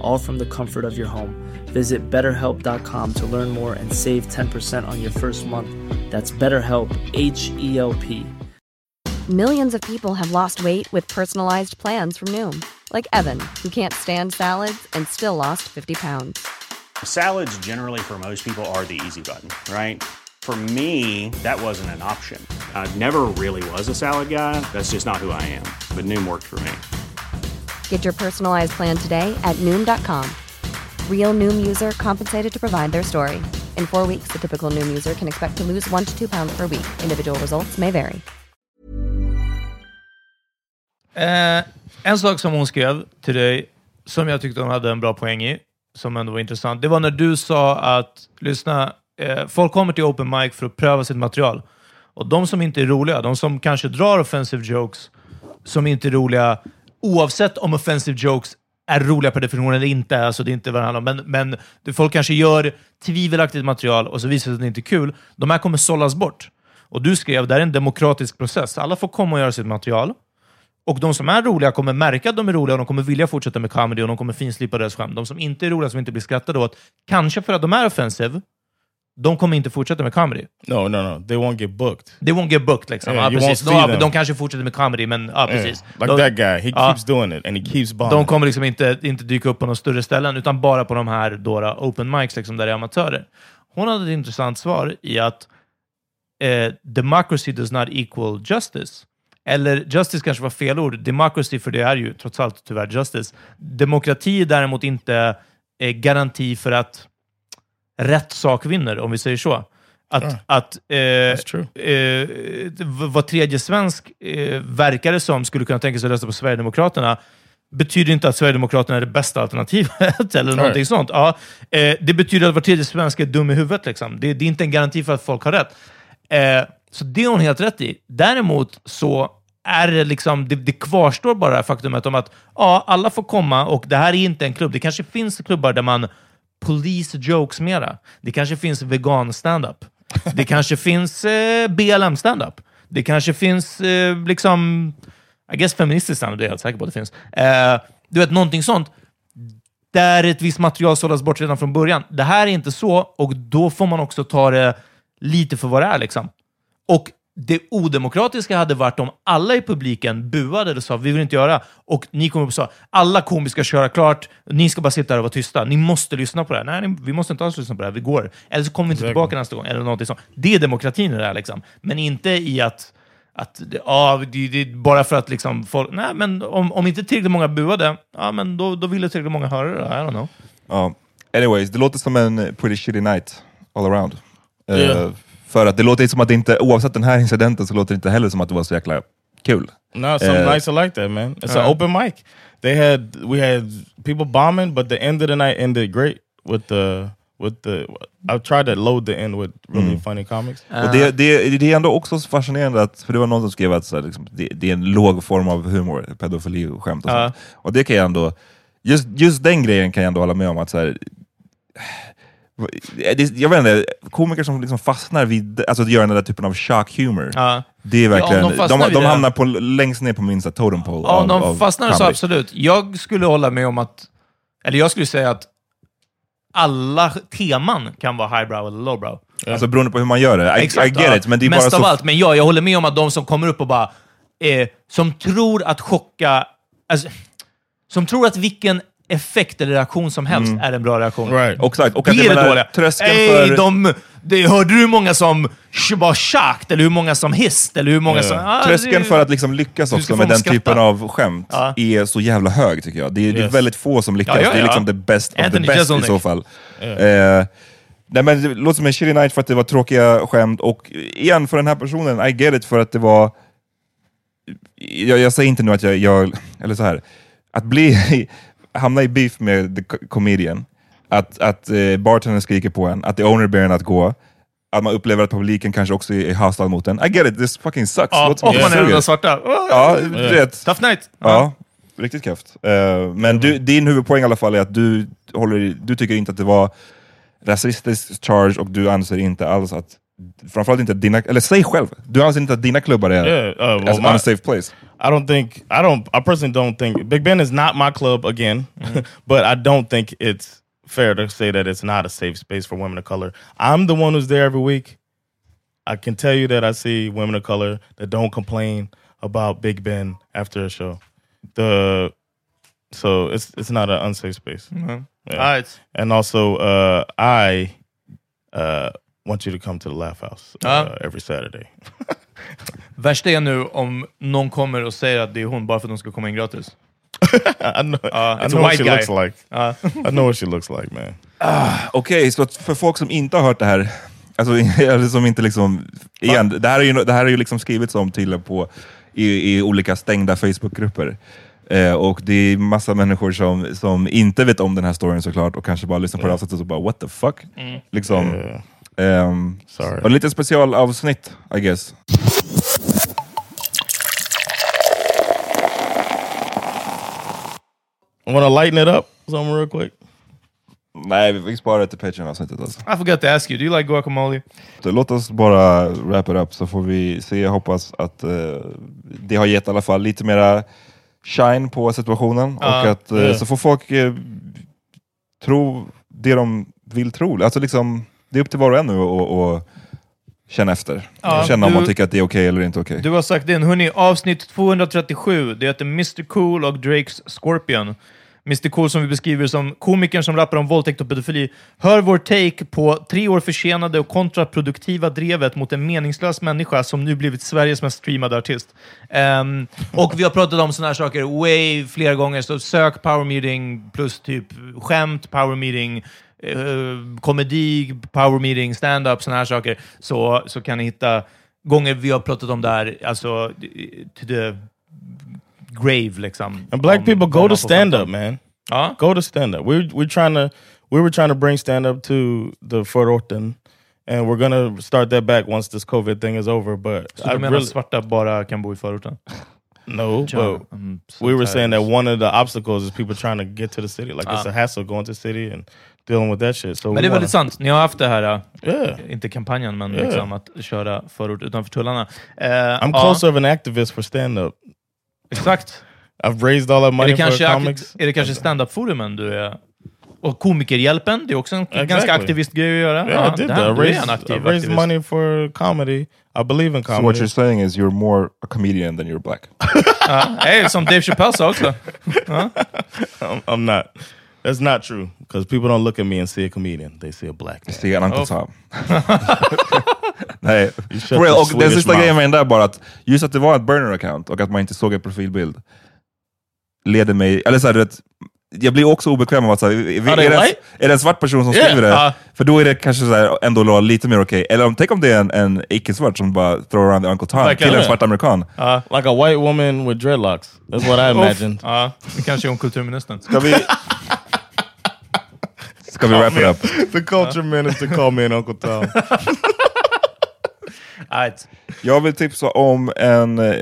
Speaker 7: all from the comfort of your home. Visit betterhelp.com to learn more and save 10% on your first month. That's BetterHelp, H E L P.
Speaker 8: Millions of people have lost weight with personalized plans from Noom, like Evan, who can't stand salads and still lost 50 pounds.
Speaker 9: Salads, generally, for most people, are the easy button, right? For me, that wasn't an option. I never really was a salad guy. That's just not who I am. But Noom worked for me.
Speaker 8: Get your personalized plan today at Noom.com. Real Noom user compensated to provide their story. In four weeks, the typical Noom user can expect to lose one to two pounds per week. Individual results may vary.
Speaker 5: Eh, en sak som hon skrev till dig, som jag tyckte hon hade en bra poäng i, som ändå var intressant, det var när du sa att, lyssna, eh, folk kommer till open mic för att pröva sitt material. Och de som inte är roliga, de som kanske drar offensive jokes, som inte är roliga, oavsett om offensive jokes är roliga per definition eller inte, alltså det är inte vad det handlar om, men, men folk kanske gör tvivelaktigt material och så visar det sig att det inte är kul. De här kommer sållas bort. Och du skrev, det här är en demokratisk process. Alla får komma och göra sitt material. Och de som är roliga kommer märka att de är roliga och de kommer vilja fortsätta med comedy och de kommer finslipa deras skämt. De som inte är roliga, som inte blir skrattade åt, kanske för att de är offensive, de kommer inte fortsätta med comedy.
Speaker 4: No, no, no. They won't get booked.
Speaker 5: They won't get booked. Liksom.
Speaker 4: Yeah, you
Speaker 5: precis. De,
Speaker 4: them.
Speaker 5: de kanske fortsätter med comedy, men ja,
Speaker 4: Yeah.
Speaker 5: precis.
Speaker 4: Like
Speaker 5: de,
Speaker 4: that guy. He keeps doing it and he keeps bombing.
Speaker 5: de kommer liksom inte, inte dyka upp på några större ställen, utan bara på de här då, open mics liksom, där det är amatörer. Hon hade ett intressant svar i att eh, democracy does not equal justice. Eller justice kanske var fel ord. Democracy, för det är ju trots allt tyvärr justice. Demokrati är däremot inte eh, garanti för att rätt sak vinner, om vi säger så. Att,
Speaker 4: Ja.
Speaker 5: att eh, eh, v- var tredje svensk eh, verkar det som skulle kunna tänka sig att rösta på Sverigedemokraterna betyder inte att Sverigedemokraterna är det bästa alternativet eller någonting sånt. Ja, eh, det betyder att var tredje svensk är dum i huvudet. Liksom. Det, det är inte en garanti för att folk har rätt. Eh, så det har hon helt rätt i. Däremot så är det liksom, det, det kvarstår bara faktumet om att ja, alla får komma och det här är inte en klubb. Det kanske finns klubbar där man police jokes mera. Det kanske finns vegan-standup. Det kanske finns eh, BLM-standup. Det kanske finns eh, liksom, I guess feministisk standup. det är jag helt säker på att det finns. Eh, du vet, någonting sånt där ett visst material sållas bort redan från början. Det här är inte så och då får man också ta det lite för vad det är. Liksom. Och det odemokratiska hade varit om alla i publiken buade och sa vi vill inte göra. Och ni kom upp och sa alla komiker ska köra klart, ni ska bara sitta här och vara tysta. Ni måste lyssna på det här. Nej, ni- vi måste inte alls lyssna på det här, vi går. Eller så kommer vi inte
Speaker 4: Exakt.
Speaker 5: tillbaka nästa gång. Eller någonting sånt. Det är demokratin i det här. Liksom. Men inte i att att det- ja, det, det, bara för att liksom folk... Nej, men om, om inte tillräckligt många buade, ja, men då, då ville tillräckligt många höra det. I don't know.
Speaker 3: Ja. Anyways, det låter som en pretty shitty night all around.
Speaker 4: Ja.
Speaker 3: För att det låter som att det inte, oavsett den här incidenten, så låter det inte heller som att det var så jäkla kul.
Speaker 4: No, some
Speaker 3: Uh,
Speaker 4: nights are like that, man. It's
Speaker 5: uh.
Speaker 4: an open mic. They had we had people bombing, but the end of the night ended great with the with the. I tried to load the end with really
Speaker 3: Mm.
Speaker 4: funny comics.
Speaker 3: Och det, det, det är ändå också så fascinerande, att, för det var någon som skrev att så här, liksom, det, det är en låg form av humor, pedofili och skämt och
Speaker 5: Ja.
Speaker 3: sånt. Och det kan jag ändå, just, just den grejen kan jag ändå hålla med om. att så här, Jag vet inte, komiker som liksom fastnar vid alltså, att göra den där typen av shock humor.
Speaker 5: Ja.
Speaker 3: Det är verkligen,
Speaker 5: om de
Speaker 3: de, de, hamnar på, längst ner på min så här, totem pole
Speaker 5: Ja, om de
Speaker 3: av
Speaker 5: fastnar så absolut. Jag skulle hålla med om att, eller jag skulle säga att alla teman kan vara highbrow eller lowbrow.
Speaker 3: Alltså beroende på hur man gör det. I, I get
Speaker 5: ja.
Speaker 3: it, men det är
Speaker 5: Mest
Speaker 3: bara
Speaker 5: av
Speaker 3: så...
Speaker 5: allt, men ja, jag håller med om att de som kommer upp och bara, eh, som tror att chocka, alltså, som tror att vilken effekt eller reaktion som helst är en bra reaktion.
Speaker 4: Right.
Speaker 3: Exakt, och
Speaker 5: Det
Speaker 3: att
Speaker 5: är
Speaker 3: jag
Speaker 5: det dåliga.
Speaker 3: tröskeln
Speaker 5: Ey,
Speaker 3: för...
Speaker 5: de, det, hörde du hur många som var shocked? Eller hur många som hissed? Eller hur många
Speaker 4: Ja.
Speaker 5: som... Ah,
Speaker 3: Tröskeln
Speaker 5: det-
Speaker 3: för att liksom lyckas också med den
Speaker 5: skratta.
Speaker 3: typen av skämt
Speaker 5: Ja.
Speaker 3: är så jävla hög tycker jag. Det är, det är
Speaker 4: Yes.
Speaker 3: väldigt få som lyckas.
Speaker 5: Ja, ja,
Speaker 3: Det är liksom the best of
Speaker 5: Anthony
Speaker 3: the best
Speaker 5: Jeselnik.
Speaker 3: i så fall. Eh, nej, men det låter som en shitty night för att det var tråkiga skämt, och igen, för den här personen, I get it, för att det var... Jag, jag säger inte nu att jag, jag... Eller så här, att bli... hamna i beef med the co- comedian, att, att eh, bartendern skriker på en, att the owner ber en att gå, att man upplever att publiken kanske också är hostile mot en. I get it, this fucking sucks.
Speaker 5: Ja, och man är den svarta.
Speaker 3: Ja, du vet.
Speaker 5: Tough night.
Speaker 3: Ja, riktigt kräft. Eh, men du, din huvudpoäng i alla fall är att du, håller, du tycker inte att det var rasistisk charge och du anser inte alls att, framförallt inte att dina, eller säg själv, du anser inte att dina klubbar är
Speaker 4: Yeah, uh, well,
Speaker 3: as an
Speaker 4: my-
Speaker 3: unsafe place.
Speaker 4: I don't think I don't. I personally don't think Big Ben is not my club again, but I don't think it's fair to say that it's not a safe space for women of color. I'm the one who's there every week. I can tell you that I see women of color that don't complain about Big Ben after a show. The so it's it's not an unsafe space. Yeah.
Speaker 5: Alright.
Speaker 4: And also, uh, I uh, want you to come to the Laugh House uh,
Speaker 5: Ja.
Speaker 4: every Saturday.
Speaker 5: Värsta är nu om någon kommer och säger att det är hon bara för att de ska komma in gratis.
Speaker 4: I know,
Speaker 5: Uh,
Speaker 4: I know what she
Speaker 5: guy.
Speaker 4: looks like.
Speaker 5: Ja.
Speaker 4: I know what she looks like, man.
Speaker 3: Okej, så att för folk som inte har hört det här, alltså eller som inte liksom, igen, det här är ju, det här är ju liksom skrivits om till på i, i olika stängda Facebookgrupper. Eh, och det är massa människor som, som inte vet om den här storyn såklart och kanske bara lyssnar på det här avsnittet och bara what the fuck? Liksom,
Speaker 4: Yeah.
Speaker 3: Ehm,
Speaker 4: Sorry.
Speaker 3: och lite specialavsnitt, I guess.
Speaker 4: I want to lighten it up something real quick.
Speaker 3: Nej, vi sparar det till Patreon-avsnittet alltså.
Speaker 5: I forgot to ask you, do you like guacamole?
Speaker 3: Så låt oss bara wrap it up så får vi se. Jag hoppas att eh, det har gett i alla fall lite mera shine på situationen.
Speaker 5: Ja,
Speaker 3: och att, eh,
Speaker 4: ja.
Speaker 3: Så får folk eh, tro det de vill tro. Alltså liksom, det är upp till var och en nu att känna efter.
Speaker 5: Ja,
Speaker 3: känna om
Speaker 5: du-
Speaker 3: man tycker att det är okej eller inte okej.
Speaker 5: Du har sagt in, hörni, avsnitt 237, det heter Mr Cool och Drakes Scorpion. Mr Cool som vi beskriver som komikern som rappar om våldtäkt och pedofili. Hör vår take på tre år försenade och kontraproduktiva drevet mot en meningslös människa som nu blivit Sveriges mest streamade artist. Ehm, och vi har pratat om sådana här saker way fler gånger, så sök power meeting plus typ skämt, power meeting, eh, komedi, power meeting, stand-up, sådana här saker, så, så kan ni hitta gånger vi har pratat om det här, alltså to the grave liksom.
Speaker 4: And black
Speaker 5: Om
Speaker 4: people go to
Speaker 5: får
Speaker 4: stand
Speaker 5: skämta
Speaker 4: up,
Speaker 5: om.
Speaker 4: man.
Speaker 5: Ja.
Speaker 4: Go to stand up. We're we're trying to we were trying to bring stand up to the förorten, and we're gonna start that back once this COVID thing is over. But
Speaker 5: Så du menar att svarta bara kan bo i förorten?
Speaker 4: no, but
Speaker 5: so
Speaker 4: we were saying that one of the obstacles is people trying to get to the city. Like it's
Speaker 5: Ah.
Speaker 4: a hassle going to the city and dealing with that shit. So
Speaker 5: Men det är väldigt sant. Ni har haft det här, äh,
Speaker 4: Yeah.
Speaker 5: inte kampanjen, men
Speaker 4: Yeah.
Speaker 5: liksom att köra förort utanför tullarna. Eh,
Speaker 4: I'm
Speaker 5: ja,
Speaker 4: closer of an activist for stand up.
Speaker 5: Exakt.
Speaker 4: I've raised all that money for
Speaker 5: kanske,
Speaker 4: comics.
Speaker 5: är det kanske stand-up-forumen du är... Och Komikerhjälpen, det är också en
Speaker 4: Exactly.
Speaker 5: ganska aktivistgrej att göra.
Speaker 4: Yeah, I did that. I raised,
Speaker 5: en aktiv
Speaker 4: I raised
Speaker 5: aktivist.
Speaker 4: money for comedy. I believe in
Speaker 3: So what
Speaker 4: comedy.
Speaker 3: you're saying is you're more a comedian than you're black.
Speaker 5: Ja, hey, som Dave Chappelle sa också. Ja.
Speaker 4: I'm, I'm not. That's not true because people don't look at me and see a comedian; they see a black man.
Speaker 3: Se en Uncle
Speaker 5: Oh.
Speaker 3: Tom. Nej, For real. Och den sista grejen med den där bara att just att det var ett burner-account och att man inte såg en profilbild leder mig, eller såhär, jag blir också obekväm av att såhär, är,
Speaker 4: Are
Speaker 3: är, det, är det en svart person som
Speaker 4: Yeah,
Speaker 3: skriver det?
Speaker 5: ja.
Speaker 3: För då är det kanske såhär, ändå lite mer okej. Eller om, tänk om det är en, en icke-svart som bara throw around the Uncle Tom
Speaker 4: Verkligen.
Speaker 3: till en svart amerikan.
Speaker 5: Ja.
Speaker 4: Like a white woman with dreadlocks. That's what I imagined.
Speaker 5: Ja, det kanske om kulturministern.
Speaker 3: Ska vi... Ska vi wrap it up?
Speaker 4: the culture minister called me an Uncle Tom.
Speaker 5: Right.
Speaker 3: Jag vill tipsa om en eh,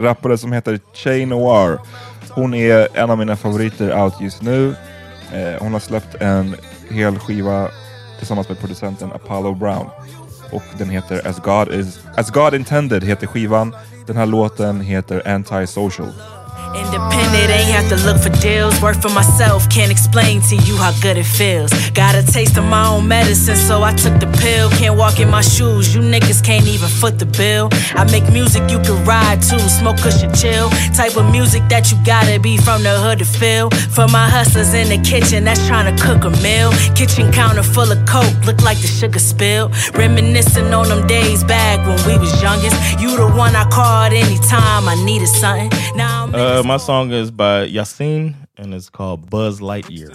Speaker 3: rappare som heter Che Noir. Hon är en av mina favoriter out just nu. Eh, hon har släppt en hel skiva tillsammans med producenten Apollo Brown. Och den heter As God, is, As God Intended heter skivan. Den här låten heter Antisocial.
Speaker 10: Independent, ain't have to look for deals. Work for myself, can't explain to you how good it feels. Got a taste of my own medicine, so I took the pill. Can't walk in my shoes, you niggas can't even foot the bill. I make music you can ride to, smoke cushion chill. Type of music that you gotta be from the hood to feel. For my hustlers in the kitchen that's trying to cook a meal. Kitchen counter full of coke, look like the sugar spill. Reminiscing on them days back when we was youngest. You the one I called anytime I needed something. Now I'm
Speaker 4: Uh, my song is by Yasin and it's called Buzz Lightyear.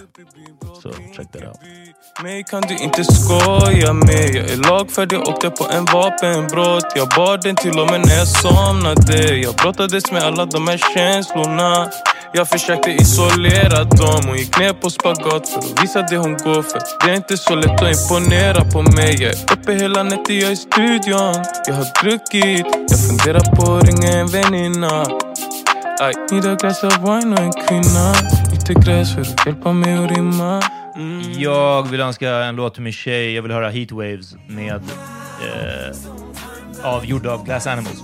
Speaker 4: So check that out.
Speaker 11: Mig kan du inte skoja med. Jag är lagfärdig, åkte på en vapenbrott. Jag bar den till och med när jag somnade. Jag brottades med alla de här känslorna. Jag försökte isolera dem. Och gick ner på spagat för att visa det hon går för. Det är inte så lätt att imponera på mig. Jag är uppe hela nätter, jag är i studion. Jag har druckit, jag funderar på att ringa en väninna I need a glass of wine och en kvinna Lite gräs för att hjälpa mig att rimma
Speaker 5: Jag vill önska en låt till min tjej. Jag vill höra Heatwaves med... Eh, av, gjord av Glass Animals.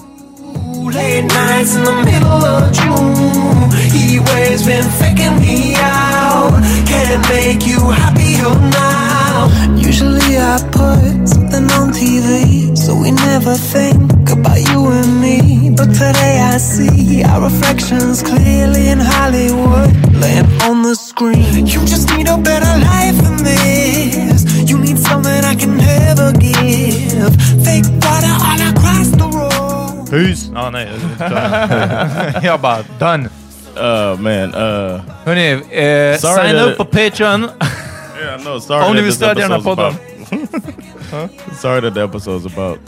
Speaker 12: Late nights in the middle of June. He waves been faking me out. Can't make you happier now. Usually I put something on TV, so we never think about you and me. But today I see our reflections clearly in Hollywood, laying on the screen. You just need a better life than this. You need something I can never give. Fake water all across the road.
Speaker 5: Hus! Ja, nej. jag- jag bara, done.
Speaker 4: Oh man, uh
Speaker 5: Hörni, eh,
Speaker 4: Sorry
Speaker 5: sign
Speaker 4: that-
Speaker 5: up på Patreon.
Speaker 4: yeah, no, sorry.
Speaker 5: Om ni
Speaker 4: that
Speaker 5: vill
Speaker 4: this
Speaker 5: stödja den här podden.
Speaker 4: about- Sorry that the episode's about.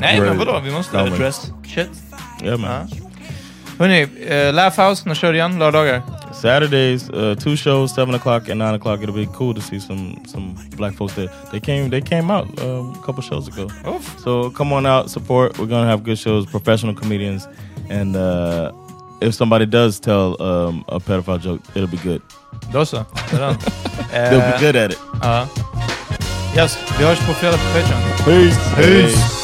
Speaker 5: Nej, men vadå? Vi måste
Speaker 4: Comedy.
Speaker 5: address shit.
Speaker 4: Yeah man.
Speaker 5: Hörni, eh, Laugh House, när kör igen? Lördagar?
Speaker 4: Saturdays, uh, two shows, seven o'clock and nine o'clock. It'll be cool to see some some black folks there. They came they came out um, a couple shows ago. So come on out, support. We're gonna have good shows, professional comedians, and uh, if somebody does tell um, a pedophile joke, it'll be good.
Speaker 5: Då så. Redan.
Speaker 4: They'll be good at it.
Speaker 5: Ja. Yes, vi hörs på fredag på Patreon.
Speaker 4: Peace.
Speaker 5: Peace.